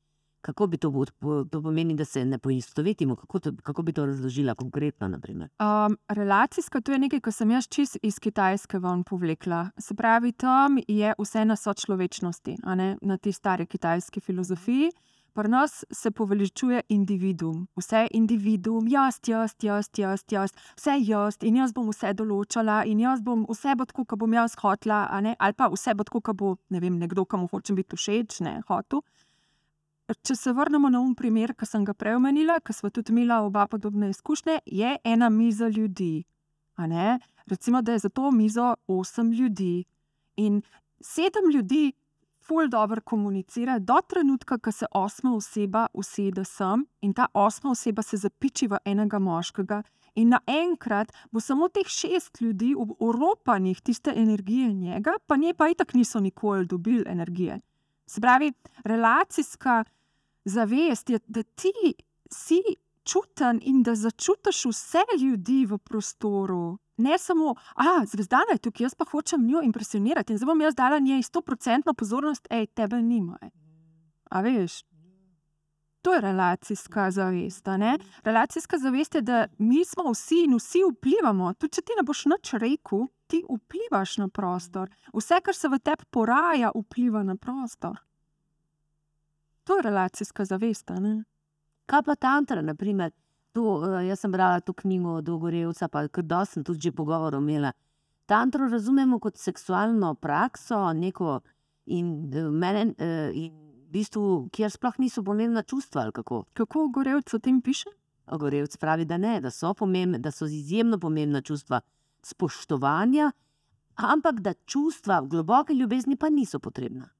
Kako bi to, to pomeni, da se ne poistovetimo? Kako, to, kako bi to razložila konkretno? naprimer? Um, relacijska, to je nekaj, kar sem jaz čist iz Kitajske ven povlekla. Se pravi, tam je vse na sočlovečnosti, na tej stari kitajski filozofiji. Pri nas se poveličuje individuum, vse individuum, jaz, jaz, jaz, jaz, jaz, vse jaz in jaz bom vse določala in jaz bom vse bo tako, kot bom jaz hotla, ali pa vse bo tako, kot bo ne vem, nekdo, ki mu hočem biti všeč, ne hotel. Če se vrnemo na un primer, ki sem ga prej omenila, ki smo tudi imela oba podobne izkušnje, je ena miza ljudi. ne. Recimo, da je za to mizo osem ljudi. In sedem ljudi ful dobro komunicira do trenutka, ko se osma oseba usede sem in ta osma oseba se zapiči v enega moškega. In naenkrat bo samo teh šest ljudi oropanih tiste energije njega, pa nje pa itak niso nikoli dobili energije. Se pravi, relacijska zavest je, da ti si čuten in da začutiš vse ljudi v prostoru. Ne samo, a zvezdana je tukaj, jaz pa hočem njo impresionirati in zdaj bom jaz dala njej 100% pozornost, hej, tebe nima. A veš? To je relacijska zavest. Relacijska zavest je, da mi smo vsi in vsi vplivamo. Tudi če ti ne boš nič rekel, ti vplivaš na prostor. Vse, kar se v tebi poraja, vpliva na prostor. To je relacijska zavest. a ne? Kaj pa tantra, naprimer? To, eh, jaz sem brala to knjigo od Ogorevca, pa kar dosti sem tudi že pogovorov imela. Tantro razumemo kot seksualno prakso, neko in, eh, mene, eh, in v bistvu, kjer sploh niso pomembna čustva. ali Kako? Kako Gorevc o tem piše? Ogorevc pravi, da ne, da so, da so izjemno pomembna čustva spoštovanja, ampak da čustva globoke ljubezni pa niso potrebna.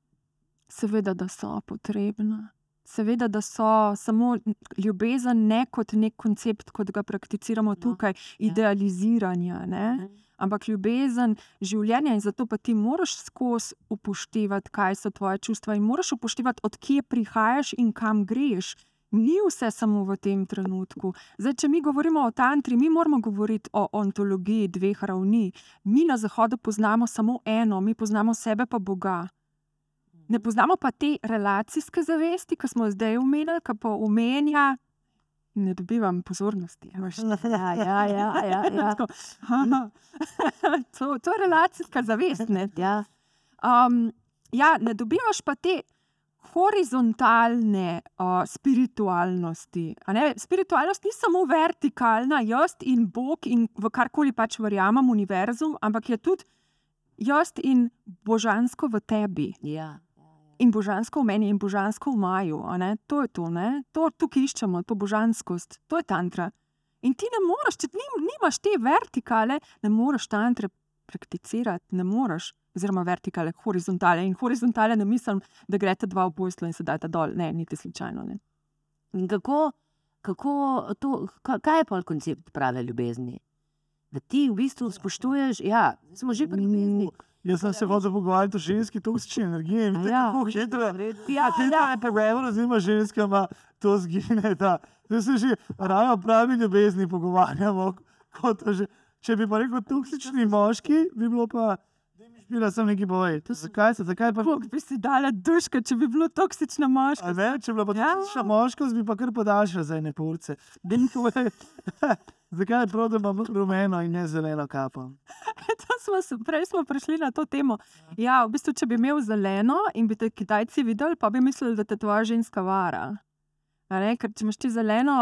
Seveda, da so potrebna. Seveda, da so samo ljubezen, ne kot nek koncept, kot ga prakticiramo tukaj, idealiziranja. Ne? Ampak ljubezen, življenje in zato pa ti moraš skozi upoštevati, kaj so tvoje čustva in moraš upoštevati, odkje prihajaš in kam greš. Ni vse samo v tem trenutku. Zdaj, če mi govorimo o tantri, mi moramo govoriti o ontologiji dveh ravni. Mi na Zahodu poznamo samo eno, mi poznamo sebe pa Boga. Ne poznamo pa te relacijske zavesti, ki smo jo zdaj omenili, ki pa omenja, ne dobivam pozornosti. Ja, ja, ja, ja, ja. To, to je relacijska zavest. Ne? ja. Um, ja, ne dobivaš pa te horizontalne uh, spiritualnosti. Spiritualnost ni samo vertikalna, jaz in Bog in v karkoli pač verjamem, univerzum, ampak je tudi jaz in božansko v tebi. ja. In božansko v meni, in božansko v maju. To je to, ne? to tukaj iščemo, to božanskost, to je tantra. In ti ne moreš, če nim, nimaš te vertikale, ne moreš tantre prakticirati, ne moreš. Oziroma vertikale, horizontale. In horizontale ne mislim, da greste dva v poslu in se dajte dol. Ne, niti slučajno. Ne. In kako, kako to, ka- kaj je pa koncept prave ljubezni? Da ti v bistvu spoštuješ, ja, smo že pri ljubezni. Jaz sem se hodil pogovarjati o ženski toksični energiji in tako ja. kako hitro. Ja, Ti ja. ne preveč z ženskama, to zgine. Da. Zdaj se že raje o pravi ljubezni pogovarjamo. že- Če bi pa rekel toksični moški, bi bilo pa. "Daj mi Špila sem neki povej. Zakaj se, zakaj pa Kako bi si dala duška, če bi bilo toksična moška? Ne, če bi bila pa Ja. ja. moškost, bi pa kar podaljšala za ene porce. Zakaj je prav, da imam rumeno in ne zeleno kapo? Smo prej smo prišli na to temo. Ja, v bistvu, če bi imel zeleno in bi te Kitajci videli, pa bi mislili, da te tvoja ženska vara. Ne, ker če imaš ti zeleno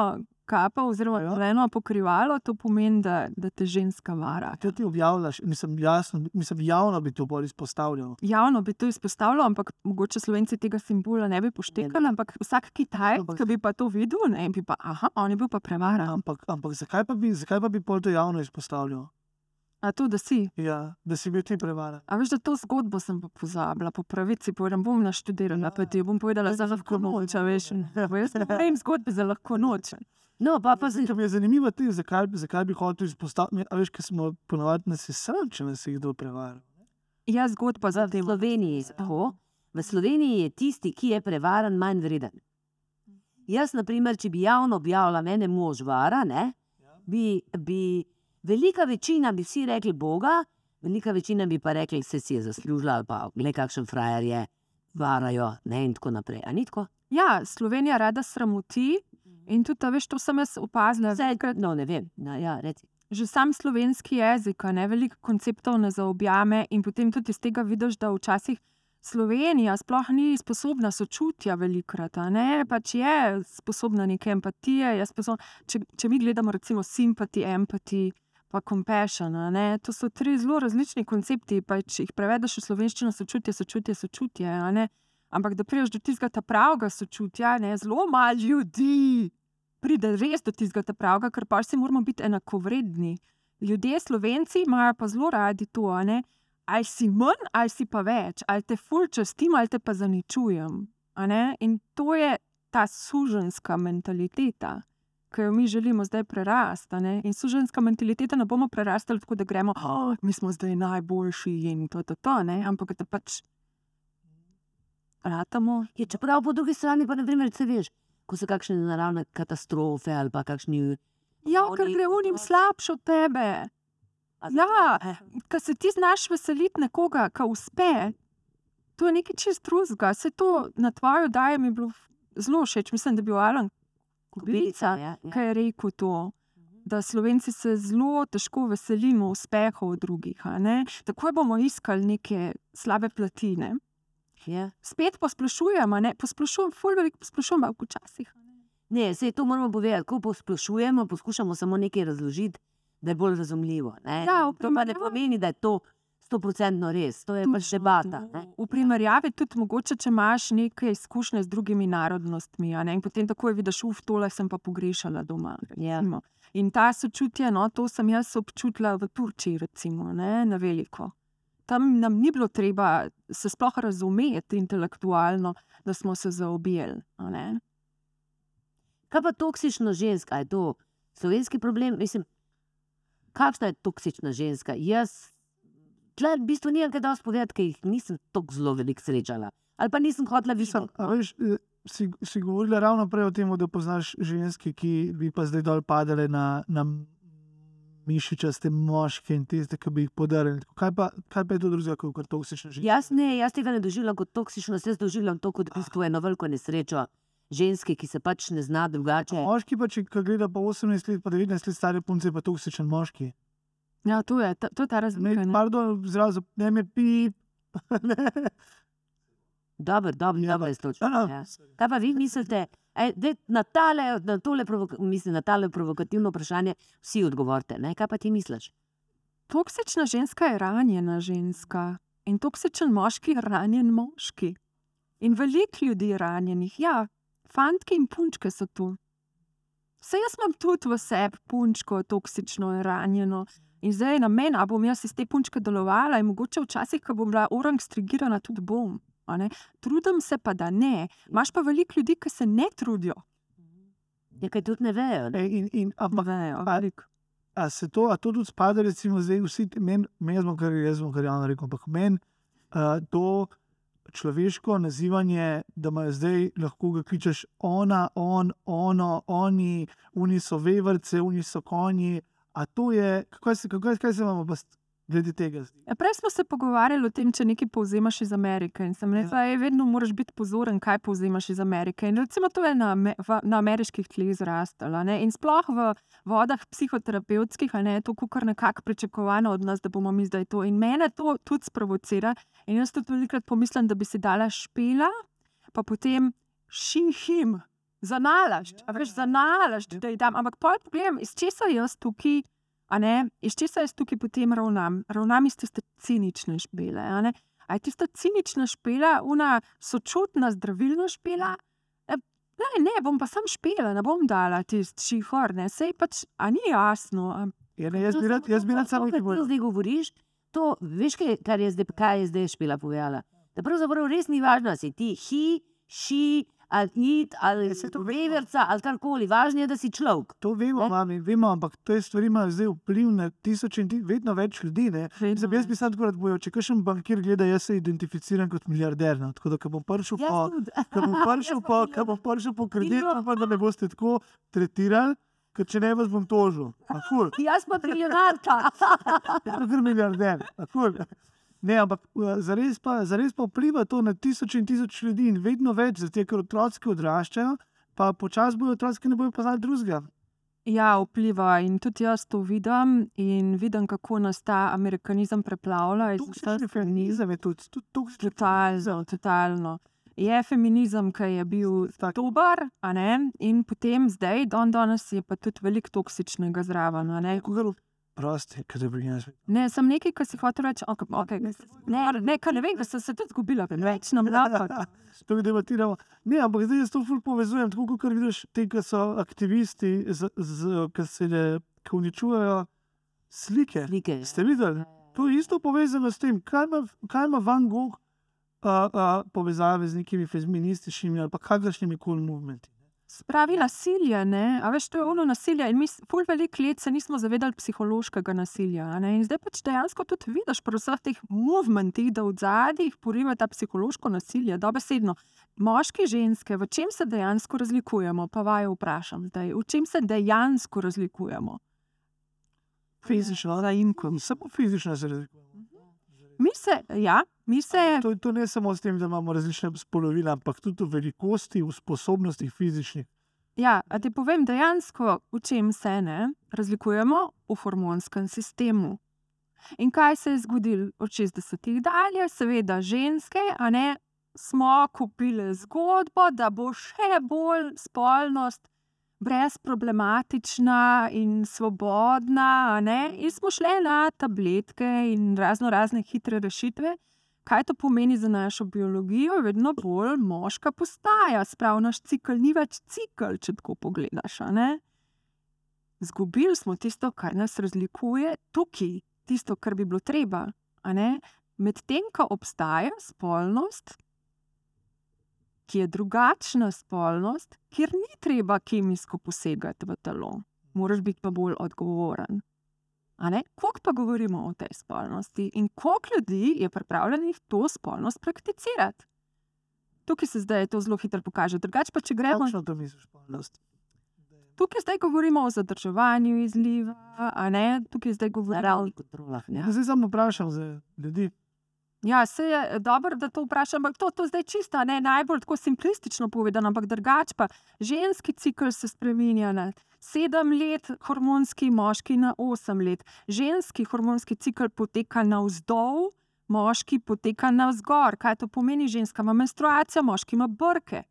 kapo oziroma Ja. ja. zeleno pokrivalo, to pomeni, da, da te ženska vara. Kaj ti objavljaš? Mislim, jasno, mislim, javno bi to bolj izpostavljal. Javno bi to izpostavljal, ampak mogoče slovenci tega simbola ne bi poštekali, ampak vsak Kitajec, Ampak- ki bi pa to videl, ne bi pa, aha, on je bil pa prevaran. Ampak, ampak zakaj, pa bi, zakaj pa bi pol to javno izpostavljal? A to, da si. Ja, da si bil ti prevaren. A veš, da to zgodbo sem pa pozabila, po pravici povedam, bom naštudirala, pa ti bom povedala za lahko noč, veš. Bo Jaz ne vem zgodbe za lahko noč. No, pa pa se Ker mi je zanimivo, tudi, zakaj, bi- zakaj bi hotel izpostaviti. A veš, ker smo ponovadi nas sram, če nas je kdo prevaral. Ja, zgodba za v tem. Sloveniji tako. V Sloveniji je tisti, ki je prevaren, manj vreden. Jaz, na primer, če bi javno objavila mene mož vara, ne, bi, bi velika večina bi vsi rekli Boga, velika večina bi pa rekli, se si je zaslužila ali pa le kakšen frajer je, varajo ne, in tako naprej. A ni tako? Ja, Slovenija rada sramoti in tudi, a veš, to sem jaz opazila. Vse, no, ne vem. No, ja, reci. Že sam slovenski jezik, ne veliko konceptov ne zaobjame, in potem tudi iz tega vidiš, da včasih Slovenija sploh ni sposobna sočutja, velikrat, ne pač je sposobna neke empatije. je Sposobna, če, če mi gledamo, recimo, simpati, empati, pa compassion, ne, to so tri zelo različni koncepti. Pa če jih prevedeš v slovenščino, sočutje, sočutje, sočutje. ne. Ampak da prideš do tistega pravega sočutja, ne, zelo malo ljudi pride res do tistega pravega, ker pa si moramo biti enakovredni. Ljudje, slovenci, imajo pa zelo radi to, ne. Ali si manj, ali si pa več, ali te ful častim, ali te pa zaničujem. In to je ta suženska mentaliteta, ki jo mi želimo zdaj prerasti. ne. In suženska mentaliteta ne bomo prerastali tako, da gremo, oh, mi smo zdaj najboljši in to, to, to, ne. ampak da pač ratamo. Je, čeprav po drugi strani pa ne vem, če veš, ko so kakšne naravne katastrofe ali pa kakšni. Ja, ker gre unim slabše od tebe. Ja, Ker se ti znaš veseliti nekoga, ki uspe, to je nekaj čist drugega. Se to na tvojo daje mi bilo zelo všeč. Mislim, da bi bil Alan Kubilica, ja, ja. ki je rekel to. Da Slovenci se zelo težko veselimo uspehov drugih. Takoj bomo iskali neke slabe platine. Ja. Spet posplošujemo, ne posplošujem, ful veliko posplošujem, ampak včasih. a ne. Se to moramo povedati, ko posplošujemo, poskušamo samo nekaj razložiti, da je bolj razumljivo. Ne? Ja, to pa ne pomeni, da je to stoprocentno res, to je pač debata. to. Ne? V primerjavi tudi mogoče, če imaš nekaj izkušnje z drugimi narodnostmi, a ne, in potem takoj vidiš, uf, tole sem pa pogrešala doma. Ja. recimo. In ta sočutje, no, to sem jaz občutila v Turčiji, recimo, ne, na veliko. Tam nam ni bilo treba se sploh razumeti intelektualno, da smo se zaobjeli. Kaj pa toksična ženska, je to slovenski problem? Mislim, kakšna je toksična ženska? Jaz, tle v bistvu nimam kaj dosti povedati, ker jih nisem tako zelo veliko srečala. Ali pa nisem hotela Mislim, videti. a veš, eh, si, si govorila ravno prej o tem, da poznaš ženske, ki bi pa zdaj dol padale na, na mišičaste moške in tiste, ki bi jih podarili. Kaj pa, kaj pa je to drugega kot toksična ženska? Jaz ne, jaz tega ne doživljam kot toksično, jaz doživljam to kot v bistvu eno veliko nesrečo. Ženske, ki se pač ne zna drugače. Moški pa, če gleda pa 18 let, pa 19 let stare punce, pa toksičen moški. Ja, to je, ta, to je ta razlika. ne. pardon, zrazu, ne me pip. Dobro, dobro, Ja, dobro je točno. Ja, Ja. Kaj pa vi mislite? Ej, dej, na, tale, na, tole mislim, na tale provokativno vprašanje vsi odgovorite. Ne? Kaj pa ti misliš? Toksična ženska je ranjena ženska in toksičen moški je ranjen moški. In veliko ljudi je ranjenih, ja, fantke in punčke so tu. Vse jaz imam tudi v sebi punčko, toksično in ranjeno. In zdaj je na meni, ali bom jaz iz te punčke delovala, in mogoče včasih, ko bom bila orang strigirana, tudi bom. Trudim se pa, da ne. Imaš pa veliko ljudi, ki se ne trudijo. Nekaj tudi ne vejo. Ne? In, in, ampak, Vejo, a- veliko. a se to, a to tudi spada, recimo, zdaj vsi, meni, men smo kar jaz, kar javno rekel, ampak meni uh, to človeško nazivanje, da me zdaj lahko ga kličeš ona, on, ono, oni, oni so vevrce, oni so konji. A to je, kako se, kako, kaj se imamo pa, glede tega. Ja, prej smo se pogovarjali o tem, če nekaj povzemaš iz Amerike. In sem rekla, da vedno moraš biti pozoren, kaj povzemaš iz Amerike. In recimo to je na, v- na ameriških tleh zrastalo. ne. In sploh v vodah psihoterapevtskih, a ne, je to kar nekako pričakovano od nas, da bomo mi zdaj to. In mene to tudi sprovocira. In jaz tudi velikrat pomislim, da bi si dala špela, pa potem šihim. Za nalašč, a veš, za nalašč, da ji dam. Ampak pol pogledam, iz česa jaz tukaj iz česa jaz tukaj potem ravnam? Ravnam iz tiste cinične špele. a je tista cinična špela, una sočutna, zdravilna špela? E, Ne, ne, bom pa sam špela, ne bom dala tisti šihor, ne, sej pač, a ni jasno. A, Ja, ne, jaz bi rad, jaz bi rad samo nekaj kar povedal. ti zdaj govoriš, to veš, kaj, kar je zdaj, kaj je zdaj špila povedala. Da pravzaprav res ni važno, ali si ti hi, ši, ali it, ali Ja, saj to vemo. veverca, ali karkoli. Važno je, da si človek. To vemo, mami, vemo, ampak te stvari imajo zdaj vpliv na tisoče in ti, vedno več ljudi. Zdaj, jaz bi sam tako rad bojo, če kakšen bankir gleda, jaz se identificiram kot milijarder. No. Tako da, ko bom prišel Jaz po, bom prišel po, bom prišel po kredit, upam, da me boste tako tretirali, ker če ne vas bom tožil. Jaz pa milijonarka. Ja, kar milijarder. Ne, ampak uh, zares pa, zares pa vpliva to na tisoče in tisoče ljudi in vedno več, zato ker otroci odraščajo, pa počasi bojo otroci, ki ne bojo poznali drugega. Ja, vpliva in tudi jaz to vidim in vidim, kako nas ta amerikanizem preplavlja. Toksični feminizem je tudi, tudi toksični Totalno, totalno. Je feminizem, ki je bil Tak. dober, in potem zdaj, dan danes je pa tudi veliko toksičnega zraven. a prosti, kaj je pri nas. Ne, sem nekaj, kar si hotel reči. Okay, okay. Ne, ne, ne vem, da sem se tudi zgubila, več nam lahko. To debatiramo. Ne, ampak zdaj jaz to ful povezujem, tako kot vidiš, te, ki so aktivisti, ki se ne, ki uničujejo slike. Slike. Ste videli? To je isto povezano s tem, kaj ima, kaj ima Van Gogh a, a, povezave z nekimi feminističnimi ali kakršnimi koli movementi. Spravi nasilje, ne? a veš, to je ono nasilje. In mi ful veliko let se nismo zavedali psihološkega nasilja. a ne. In zdaj pač dejansko tudi vidiš pri vseh teh movementih, da v zadnjih poriva ta psihološko nasilje, dobesedno. Moški, ženske, v čem se dejansko razlikujemo? Pa vaju vprašam zdaj, v čem se dejansko razlikujemo? Fizično, da jim kot samo fizično se razlikujemo. Mi se, ja, mi se, To, to ne samo s tem, da imamo različne spolovila, ampak tudi v velikosti, v sposobnostih fizičnih. ja, a ti povem dejansko, v čem se ne razlikujemo v hormonskem sistemu. In kaj se je zgodilo od 60-ih dalje? Seveda, ženske, a ne, smo kupili zgodbo, da bo še bolj spolnost brezproblematična in svobodna, in smo šli na tabletke in razno razne hitre rešitve. Kaj to pomeni za našo biologijo? Vedno bolj moška postaja, sprav naš cikl ni več cikl, če tako pogledaš. Zgubili smo tisto, kar nas razlikuje tukaj, tisto, kar bi bilo treba. Medtem ko obstaja spolnost, ki je drugačna spolnost, kjer ni treba kemijsko posegati v telo, moraš biti pa bolj odgovoren. Koliko pa govorimo o tej spolnosti in koliko ljudi je pripravljenih to spolnost prakticirati? Tukaj se zdaj to zelo hitro pokaže. Drugače pa, če gremo Kakšno to misliš, spolnost? Tukaj zdaj govorimo o zadrževanju izliva, a ne, tukaj zdaj govorimo. Naravnih kontrolah. Ja. Zdaj samo vprašam za ljudi. Ja, se je dobro, da to vprašam, ampak to, to zdaj čisto ne najbolj tako simplistično povedano, ampak drugače pa ženski cikl se spremenja na sedem let, hormonski moški na osem let. Ženski hormonski cikl poteka navzdol, moški poteka navzgor. Kaj to pomeni? Ženska ima menstruacijo, moški ima brke.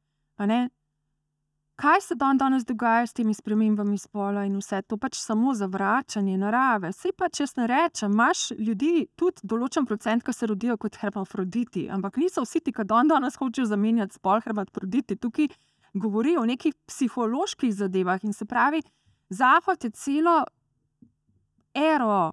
Kaj se dan danes dogaja s temi spremembami spola in vse to pač samo zavračanje narave? Sej pa, če ne rečem, imaš ljudi, tudi določen procent, ki se rodijo kot hermafroditi, ampak niso vsi ti, ki dan danes hočejo zamenjati spol hermafroditi. Tukaj govori o nekih psiholoških zadevah in se pravi, Zahod je celo ero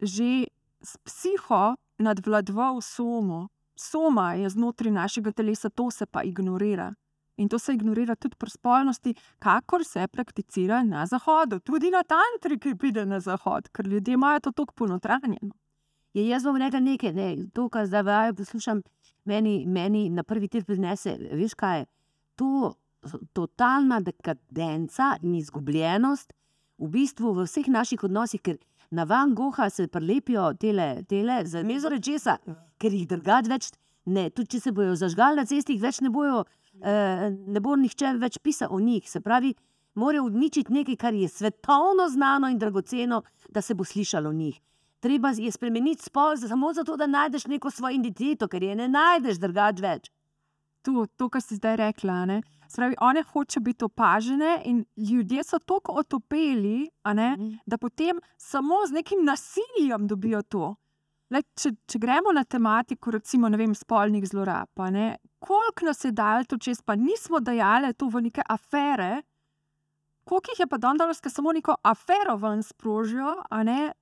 že s psiho nadvladoval somo. Soma je znotraj našega telesa, to se pa ignorira. In to se ignorira tudi pri spolnosti, kakor se prakticira na Zahodu, tudi na tantri, ki pride na Zahod, ker ljudje imajo to tako ponotranjeno. Je, jaz bom rekel nekaj, ne, to, kar zdaj vaju poslušam, meni, meni na prvi tir prinese, veš kaj je? To totalna dekadenca in izgubljenost v bistvu v vseh naših odnosih, ker Na Van Gogha se prelepijo tele, tele za mezo rečesa, ker jih drugač več ne. Tudi če se bojo zažgali na cesti, jih več ne bojo, eh, ne bo nihče več pisal o njih. Se pravi, morajo uničiti nekaj, kar je svetovno znano in dragoceno, da se bo slišalo o njih. Treba je spremeniti spol samo zato, da najdeš neko svojo identiteto, ker je ne najdeš drugač več. To, to, kar si zdaj rekla. Ne? Spravi, one hoče biti opažene, in ljudje so tako otopeli, ne, Mhm. da potem samo z nekim nasiljem dobijo to. Le, če, če gremo na tematiko, recimo, vem, spolnih zlorab, ne, koliko nas je dal to čez, pa nismo dajali to v neke afere, koliko jih je pa danes, ki samo neko afero ven sprožijo, a ne,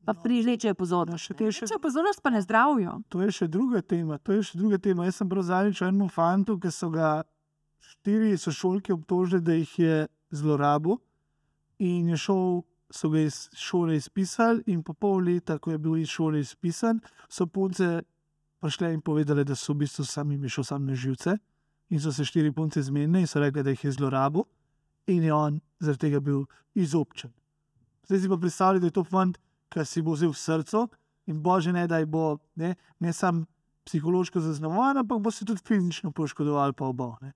Pa privlečejo Ja, pozornost. še te še če pozornost pa ne zdravijo. To je še druga tema. To je še druga tema. Jaz sem prav zadnjič enemu fantu, ki so ga štiri sošolke obtožili, da jih je zlorabil, in je šel, so ga iz šole izpisali, in po pol leta, ko je bil iz šole izpisan, so punce prišle in povedali, da so v bistvu sami je šel sam na živce. In so se štiri punce zmenili in so rekli, da jih je zlorabil, in je on zaradi tega bil izobčen. Zdaj si pa predstavljaj, da je to fant, ki si bo vzel v srce in bože ne, da bo ne, ne samo psihološko zaznamovan, ampak bo se tudi fizično poškodoval, pa oba. Ne.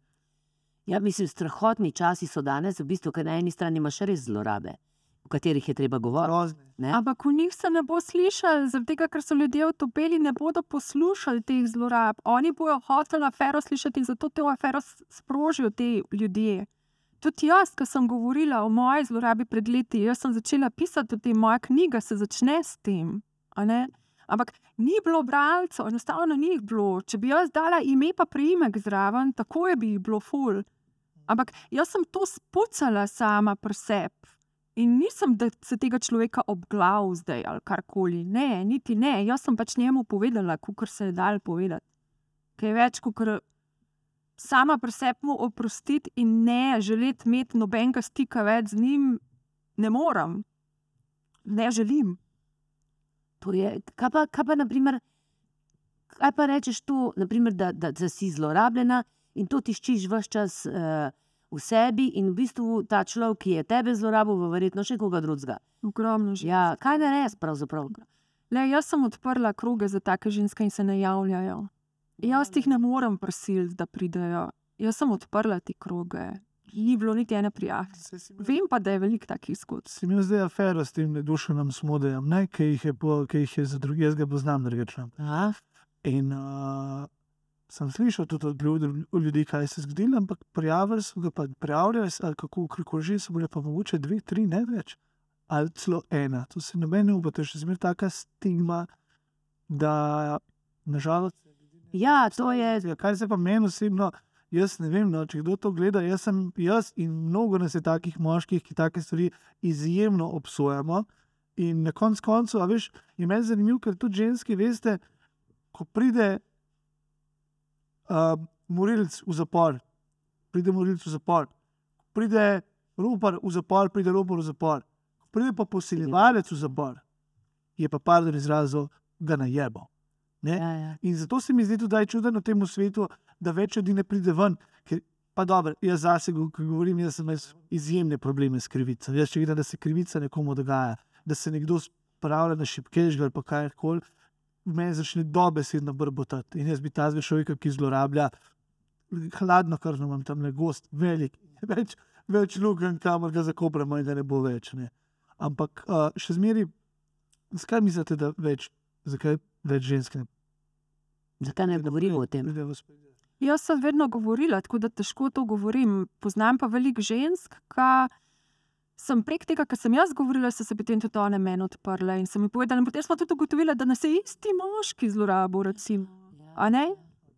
Ja, mislim, strahotni časi so danes, v bistvu, ker na eni strani imaš res zlorabe, o katerih je treba govoriti. Ne? Ampak v njih se ne bo slišal, zaradi tega, ker so ljudje utopili, ne bodo poslušali teh zlorab. Oni bojo hoteli afero slišati in zato to afero sprožijo ti ljudje. Tudi jaz, ki sem govorila o moji zlorabi pred leti, jaz sem začela pisati o tem, moja knjiga se začne s tem. a ne. Ampak ni bilo bralcev, enostavno ni jih bilo. Če bi jaz dala ime pa priimek zraven, tako je bi jih bilo ful. Ampak jaz sem to spucala sama pri sebi. In nisem, da se tega človeka obglav zdaj ali karkoli. Ne, niti ne. Jaz sem pač njemu povedala, kar se je dal povedati. Kaj več, kot sama pri sebi mu oprostiti in ne želeti imeti nobenega stika več z njim, ne morem. Ne želim. To je, kaj pa, kaj pa, naprimer, kaj pa rečeš tu, naprimer, da, da, da si zlorabljena in to tiščiš vse čas uh, v sebi, in v bistvu ta človek, ki je tebe zlorabil, bo verjetno še koga drugega. Ogromno že. Ja, kaj ne res, pravzaprav. Le, jaz sem odprla kroge za take ženske in se ne javljajo. Jaz jih ne morem prisiliti, da pridejo. Jaz sem odprla te kroge. Ni bilo niti ene imel- Vem pa, da je veliko takih zgodb. Si imel zdaj afero s tem nedušenim smodejem, ne? ki jih je, po, ki jih je za druge, jaz ga poznam. Aha. In uh, sem slišal tudi od ljudi, kaj se je zgodilo, ampak prijavili so ga, pa prijavljali so, ali kako, kako že so bile pa mogoče dve, tri, ne več, ali celo ena. To se noben ne upa, to je še zmeraj taka stigma, da nažalost. Ja, to je. Kar se pa meni osebno, jaz ne vem, no, če kdo to gleda. Jaz sem jaz in mnogo nas je takih moških, ki take stvari izjemno obsojamo. In na koncu a veš, je meni zanimivo, ker tudi ženske, veste, ko pride uh, morilc v zapor, pride morilc v zapor, pride ropar v zapor, pride ropar v zapor, pride pa posiljevalec v zapor, je pa pardon izrazil, ga najebo. Ne? Ja, ja. In zato se mi zdi tudi čudno v tem svetu, da več ljudi ne pride ven. Ker, pa dobro, jaz zase, ko govorim, jaz sem izjemne probleme s krivico. Jaz, če vidim, da se krivica nekomu dogaja, da se nekdo spravlja na šipkež ali pa karkoli, meni začne dobesedno brbotati. In jaz bi ta človek, ki zlorablja, hladno krvno imam tam le gost, velik, več, več luken, kamor ga zakopramo in da ne bo več. Ne. Ampak uh, še zmeri, zakaj mislite, da več, zakaj več žensk ne Zakaj ne govorimo o tem? Jaz sem vedno govorila, tako da težko to govorim. Poznam pa veliko žensk, ki sem prek tega, kar sem jaz govorila, so se potem tudi one meni odprle in so mi povedali. In potem smo tudi ugotovili, da nas je isti moški zlorabo. Recimo. A ne?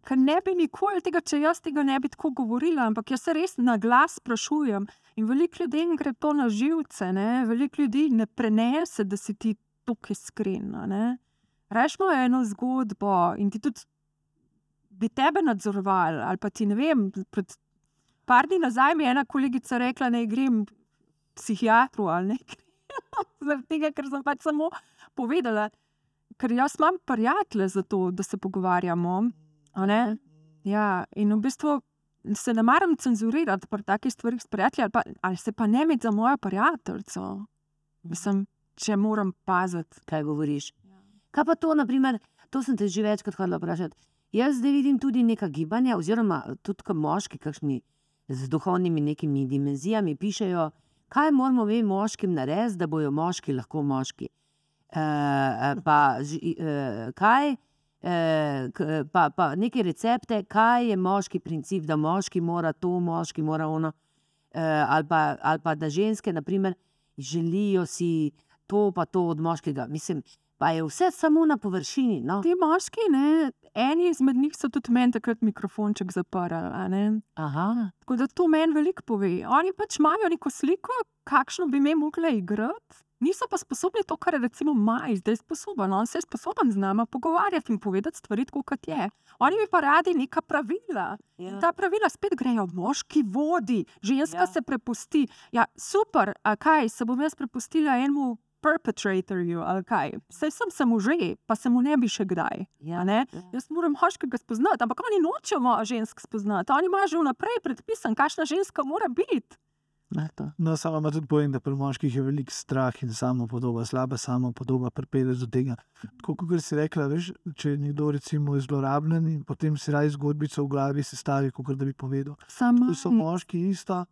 Ker ne bi nikoli tega, če jaz tega ne bi tako govorila, ampak jaz se res na glas sprašujem. In veliko ljudem gre to na živce, ne? veliko ljudi ne prenese, da si ti tukaj iskren. a ne. Rešimo eno zgodbo in ti tudi bi tebe nadzorovali, ali pa ti ne vem. Pred par dni nazaj mi je ena kolegica rekla, da grem psihiatru ali ne. Zaradi tega, ker sem pač samo povedala, ker jaz imam prijatelje za to, da se pogovarjamo. Ja, in v bistvu se ne maram cenzurirati pri takih stvarih s prijatelji, ali, pa, ali se pa ne imeti za mojo prijateljico. Mislim, če moram paziti. kaj govoriš. Kaj pa to, naprimer, to sem te že večkrat hodila vprašati. Jaz zdaj vidim tudi neka gibanja, oziroma tudi moški, kakšni z duhovnimi nekimi dimenzijami, pišejo, kaj moramo mi moškim narediti, da bojo moški lahko moški. E, pa, ži- e, kaj, e, k- pa, pa neke recepte, kaj je moški princip, da moški mora to, moški mora ono. E, ali, pa, ali pa da ženske, naprimer, želijo si to, pa to od moškega. Mislim, pa je vse samo na površini. No? Ti moški, ne, eni izmed njih so tudi meni takrat mikrofonček zaprli. Tako da to meni veliko pove. Oni pač imajo neko sliko, kakšno bi me mogli igrati. Niso pa sposobni to, kar je recimo Maj zdaj sposoben. On se je sposoben z nami pogovarjati in povedati stvari tako, kot je. Oni bi pa radi neka pravila. In ta pravila spet grejo, moški vodi, ženska Ja. ja. se prepusti. Ja, super, a kaj se bom jaz prepustila enemu perpetratorju ali kaj. Saj sem se mu že, pa se mu ne bi še kdaj. ja. a ne. ja. Jaz moram moškega spoznati, ampak oni nočejo žensk spoznati. Oni imajo že vnaprej predpisan, kakšna ženska mora biti. No, samo ima tudi povem, da pri moških je veliko strah in samo podoba, slaba samo podoba, pripelje do tega. Tako kot si rekla, veš, če je nekdo recimo zlorabljen in potem si raj zgodbico v glavi sestavi, kot da bi povedal. Samo Tu so moški ista.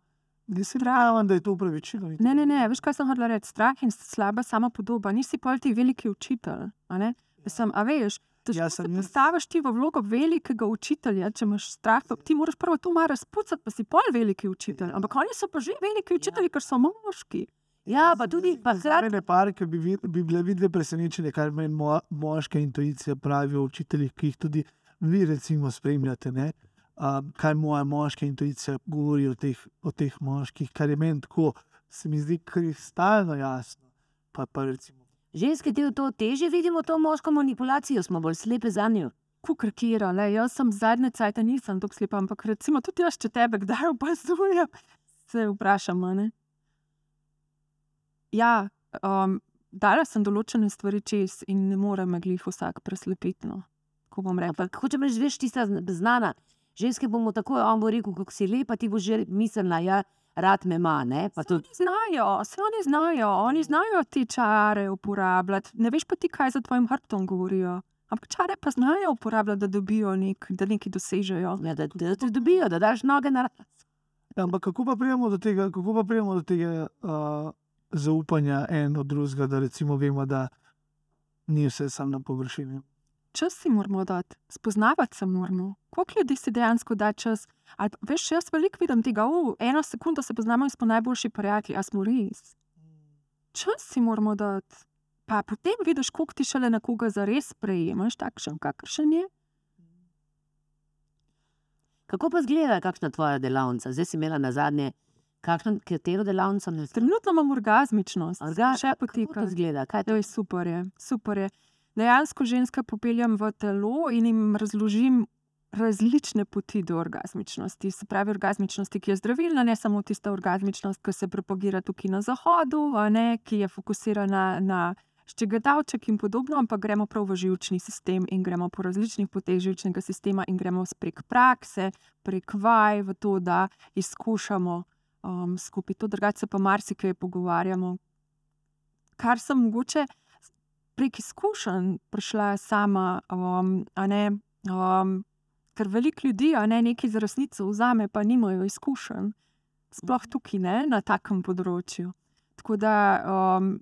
Ne si pravim, da je to upravičilo. Ne, ne, ne, veš, kaj sem hotel reči? Strah in slaba sama podoba. Nisi pa ti veliki učitelj. a ne? Mislim, a veš, težko Ja, ja, sem se jaz- postaviš ti v vlogo velikega učitelja, če imaš strah. pa Ti moraš prvo to malo razpucati, pa si pol veliki učitelj. Ampak oni so pa že veliki učitelji, ker so moški. Ja, pa tudi, hkrati, Zraven par, ki bi, vid- bi bile vidve presenečene, kar meni mo, moška intuicija pravi o učiteljih, ki jih tudi vi recimo spremljate. Ne? Um, kaj moja moška intuicija govori o teh, o teh moških, kar je meni tako, se mi zdi kristalno jasno. Pa, pa recimo, ženske del to teže vidimo, to moško manipulacijo, smo bolj slepe za njo. Kukr kira, le, jaz sem zadnje cajt, nisem tako slepa, ampak recimo tudi jaz, če tebe kdaj opazujem, se vprašam. ne. Ja, um, dala sem določene stvari čez in ne more me glih vsak preslepiti. No. Ko bom rekla, hočem reči, veš, tista zn- znana. Ženske bomo tako, on bo rekel, kako si lepa, ti bo že mislila, ja, rad me ima, ne? Tudi, Oni znajo, vse oni znajo, oni znajo te čare uporabljati. Ne veš pa ti, kaj za tvojim hrbtom govorijo. Ampak čare pa znajo uporabljati, da dobijo nek, da nekaj dosežejo. ja, da, da te dobijo, da daš noge na raz. ampak kako pa prijemo do tega, kako pa prijemo do tega uh, zaupanja en od drugega, da recimo vemo, da ni vse samo na površini. Čas si moramo dati, spoznavati se moramo. Koliko ljudi si dejansko da čas? Pa, veš, jaz veliko vidim tega, v eno sekundo se poznamo in smo najboljši prijatelji, a smo res. Čas si moramo dati. Pa potem vidiš, koliko ti šele nekoga zares sprejemaš, takšen, kakršen je. Kako pa zgleda, kakšna tvoja delavnica? Zdaj si imela na zadnje, kakšno, katero delavnico ne znaš? Trenutno imam orgasmičnost, Orga- še Kako poteka. to zgleda? Kaj to? Joj, super je, super je. Dejansko ženske popeljem v telo in jim razložim različne poti do orgasmičnosti. Se pravi, orgasmičnosti, ki je zdravilna, ne samo tista orgasmičnost, ki se propagira tukaj na zahodu, ne, ki je fokusirana na ščegetavček in podobno, ampak gremo prav v žilčni sistem in gremo po različnih poteh žilčnega sistema in gremo prek prakse, prek vaj v to, da izkušamo um, skupaj. To drugače pa marsikaj pogovarjamo. Kar sem mogoče prek izkušenj prišla sama, um, ne. Um, ker veliko ljudi, ne nekaj za resnico vzame, pa nimajo izkušenj, sploh tukaj, ne, na takem področju. Tako da um,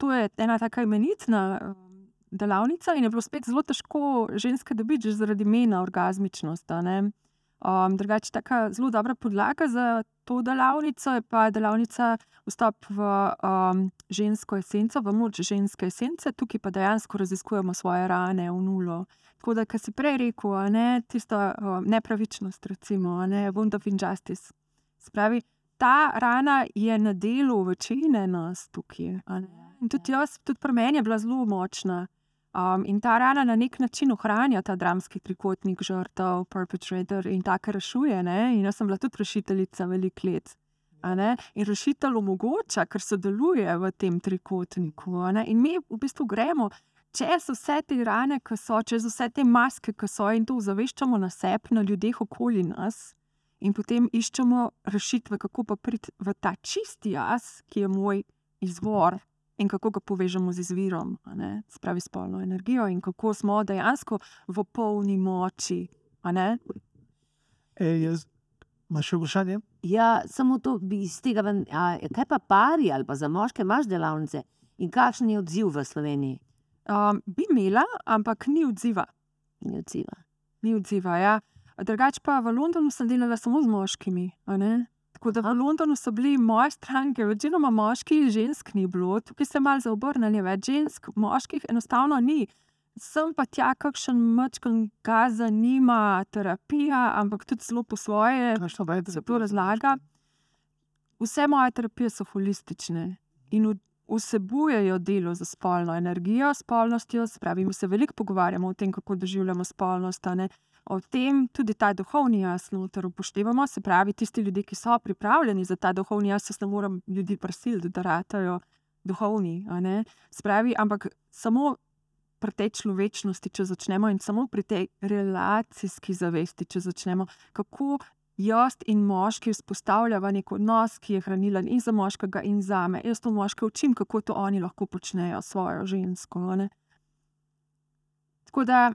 to je ena taka imenitna um, delavnica, in je bilo spet zelo težko ženske dobiti, že zaradi imena orgasmičnost. ne. Um, drugače, tako zelo dobra podlaga za to delavnico je pa delavnica Vstop v um, žensko esenco, v moč ženske esence, tukaj pa dejansko raziskujemo svoje rane v nulo. Tako da, kar si prej rekel, ne tista um, nepravičnost, recimo, ne wound of injustice. Spravi, ta rana je na delu večine nas tukaj. In tudi jaz, tudi pri meni je bila zelo močna. Um, in ta rana na nek način ohranja ta dramski trikotnik žrtev, perpetrator in tako rešuje. Ne? In jaz sem bila tudi rešiteljica veliko let. In rešitelj omogoča, ker sodeluje v tem trikotniku. In mi v bistvu gremo čez vse te rane, ki so, čez vse te maske, ki so in to zaveščamo na sebi, na ljudeh okoli nas. In potem iščemo rešitve, kako pa priti v ta čisti jaz, ki je moj izvor, in kako ga povežemo z izvirom, a ne, se pravi spolno energijo, in kako smo dejansko v polni moči. a ne. E, jaz, imaš še vprašanje? Ja, samo to bi iz tega ven. A, kaj pa pari ali pa za moške imaš delavnice in kakšen je odziv v Sloveniji? Um, bi imela, ampak ni odziva. Ni odziva. Ni odziva. Ja. Drugače pa v Londonu sem delala samo z moškimi. Tako da v Londonu so bili moje stranke, večinoma moški, žensk ni bilo, tukaj se je malo zaobrnili, več žensk, moških enostavno ni. Sem pa tja, kakšen mačkan ga zanima terapija, ampak tudi zelo po svoje, se to razlaga. Vse moje terapije so holistične in v- vsebujejo delo za spolno energijo, spolnostjo. Se pravi, mi se veliko pogovarjamo o tem, kako doživljamo spolnost. ne. O tem tudi ta duhovni jaz noter upoštevamo. Se pravi, tisti ljudje, ki so pripravljeni za ta duhovni jaz, jaz ne morem ljudi prisiliti, da ratajo duhovni. a ne. Se pravi, ampak samo pri tej človečnosti, če začnemo in samo pri tej relacijski zavesti, če začnemo, kako jaz in moški vzpostavljava nek odnos, ki je hranilen in za moškega, in za me. Jaz to moške učim, kako to oni lahko počnejo s svojo žensko. ne. Tako da,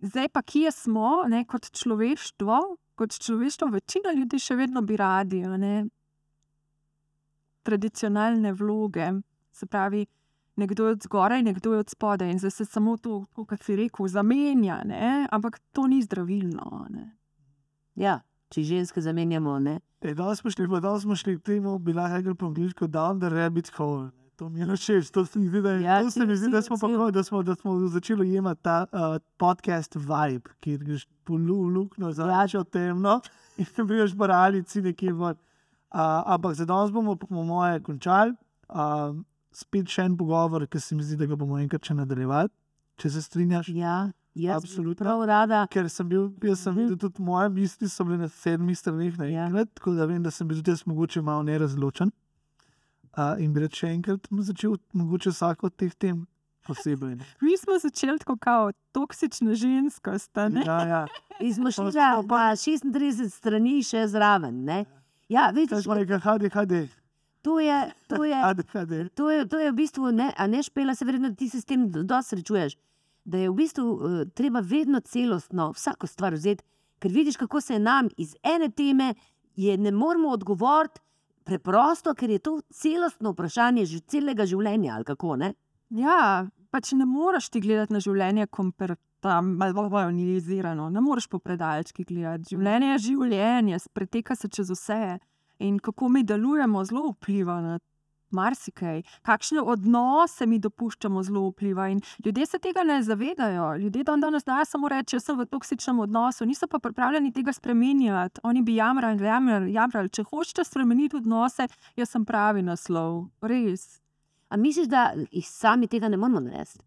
zdaj pa kje smo, ne, kot človeštvo, kot človeštvo, večina ljudi še vedno bi radi ne, tradicionalne vloge, se pravi, nekdo je od zgoraj, nekdo je od spodaj, in zdaj se samo to, kot si rekel, zamenja, ne, ampak to ni zdravilno. Ne. Ja, če ženske zamenjamo, ne. E, danes smo šli, danes smo šli k temu, bi lahko rekli po angliško, down the rabbit hole. To mi je všeč, to se mi zdi, da, je, Ja, to se mi zdi, da, smo, pa, da, smo, da smo začeli jemati ta uh, podcast vibe, kjer greš po lu- luknjo, zračo temno in greš po realici nekje ven. Uh, ampak za danes bomo, po moje, končali. Uh, spet še en pogovor, ki se mi zdi, da ga bomo enkrat še nadaljevali, če se strinjaš. Ja, jaz Absolutno. prav rada. Ker sem bil, jaz sem videl tudi moje misli, so bile na sedmih straneh Ja. naenkrat, tako da vem, da sem bil tudi jaz mogoče malo nerazločen. Uh, in bi rad še enkrat začel, mogoče vsako od teh tem posebej. Mi smo začeli tako kot toksična ženska. Ja, ja. In smo šli Pa- za pa 36 strani še zraven. Ne? Ja, Kaj vidiš, smo rekli, hadi, hadi, to je, to je, hadi, hadi. to je, to je v bistvu, ne, a ne špela, se verjetno ti se s tem dosti srečuješ. Da je v bistvu uh, treba vedno celostno vsako stvar vzeti, ker vidiš, kako se nam iz ene teme je ne moremo odgovoriti preprosto, ker je to celostno vprašanje že celega življenja. Kako? Ja, pač ne moreš ti gledati na življenje kompartmentalizirano, ne moreš po predalčki gledati. Življenje je življenje, preteka se čez vse. In kako mi delujemo, zelo vpliva na marsikaj. Kakšne odnose mi dopuščamo, zelo vpliva. In ljudje se tega ne zavedajo. Ljudje dan danes znajo samo reči, jaz sem v toksičnem odnosu, niso pa pripravljeni tega spremenjati. Oni bi jamrali, jamrali, jamrali. Če hočete spremeniti odnose, jaz sem pravi naslov. Res. A misliš, da jih sami tega ne moremo narediti?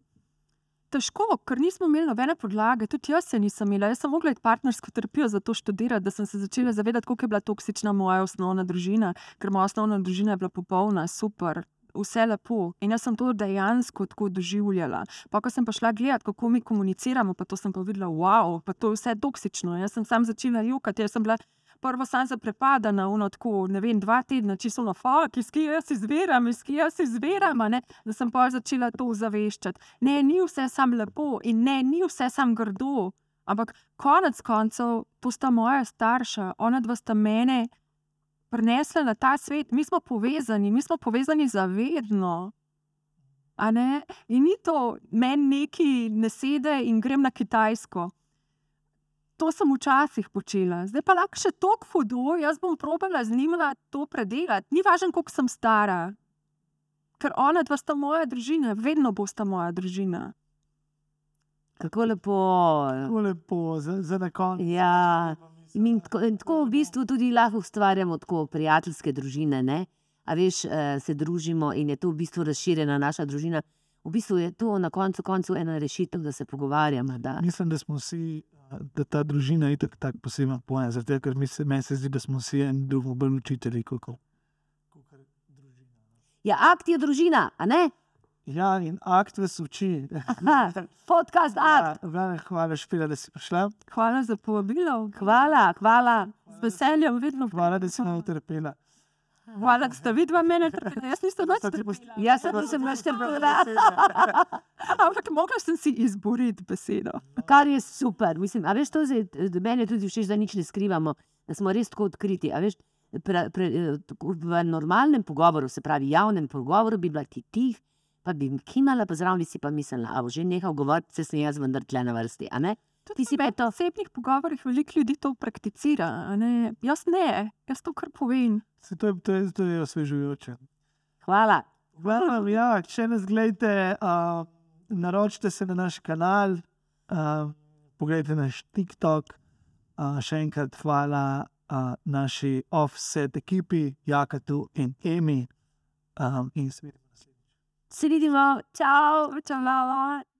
Težko, ker nismo imeli nobene podlage, tudi jaz se nisem imela. Jaz sem mogla iti partnersko terapijo za to študirati, da sem se začela zavedati, kako je bila toksična moja osnovna družina, ker moja osnovna družina je bila popolna, super. Vse lepo in jaz sem to dejansko tako doživljala. Pa, ko sem šla gledati, kako mi komuniciramo, pa to sem pa videla, wow, pa to je vse toksično. Jaz sem sam začela jokati, jaz sem bila prvo sam zaprepadena, uno tako, ne vem, dva tedna, čisto na fuk, iz kje jaz izviram, iz kje jaz izviram, da sem pa začela to zaveščati. Ne, ni vse samo lepo in ne, ni vse samo grdo. Ampak konec koncev, to sta moja starša, ona dva sta mene prinesla na ta svet, mi smo povezani, mi smo povezani zavedno. In ni to, meni neki ne sede in grem na Kitajsko. To sem včasih počela, zdaj pa lahko še toliko hudo, jaz bom probala z njim to predelati. Ni važno, koliko sem stara, ker ona dva sta moja družina, vedno bosta moja družina. Kako lepo. Tako lepo, za, za na koncu. Ja, in tako, in tako v bistvu tudi lahko ustvarjamo tako prijateljske družine. Ne? A veš, eh, se družimo in je to v bistvu razširjena naša družina. V bistvu je to na koncu koncev ena rešitev, da se pogovarjamo. Da. Mislim, da smo vsi, da ta družina je tako tak poseben pojem, zato ker mi se, meni se zdi, da smo vsi en drugemu bolj učitelji. Kot, družina. Ja, akt je družina, a ne? Ja, in akt vas uči. Aha, podcast akt. Ja, Vlade, hvala, Špila, da si prišla. Hvala za povabilo, Hvala, hvala. z veseljem, vedno Hvala, da si nam utrpela. Hvala, da ste vidva mene, trpela. jaz nisem več trpela. Jaz sem nisem več trpela. Ampak mogla sem si izboriti besedo. Kar je super. Mislim, a veš, to eh, meni je tudi všeč, da nič ne skrivamo, da smo res tako odkriti. A veš, pre, pre, eh, v normalnem pogovoru, se pravi javnem pogovoru, bi bila ti tih, pa bi mi kimala, pa zraven si pa mislila, a bo že nehal govoriti, se sem jaz vendar tle na vrsti. a ne? Tudi Ti si v pa to. osebnih pogovorih veliko ljudi to prakticira. a Ne? Jaz ne, jaz to kar povem. Se to, je, to, je, to je osvežujoče. Hvala. Hvala, ja, če nas gledate, uh, naročite se na naš kanal, uh, pogledajte naš TikTok. Uh, še enkrat hvala uh, naši offset ekipi, Jakatu in Emi. Um, in se vidimo naslednjič. Se vidimo, čau. Čau, čau,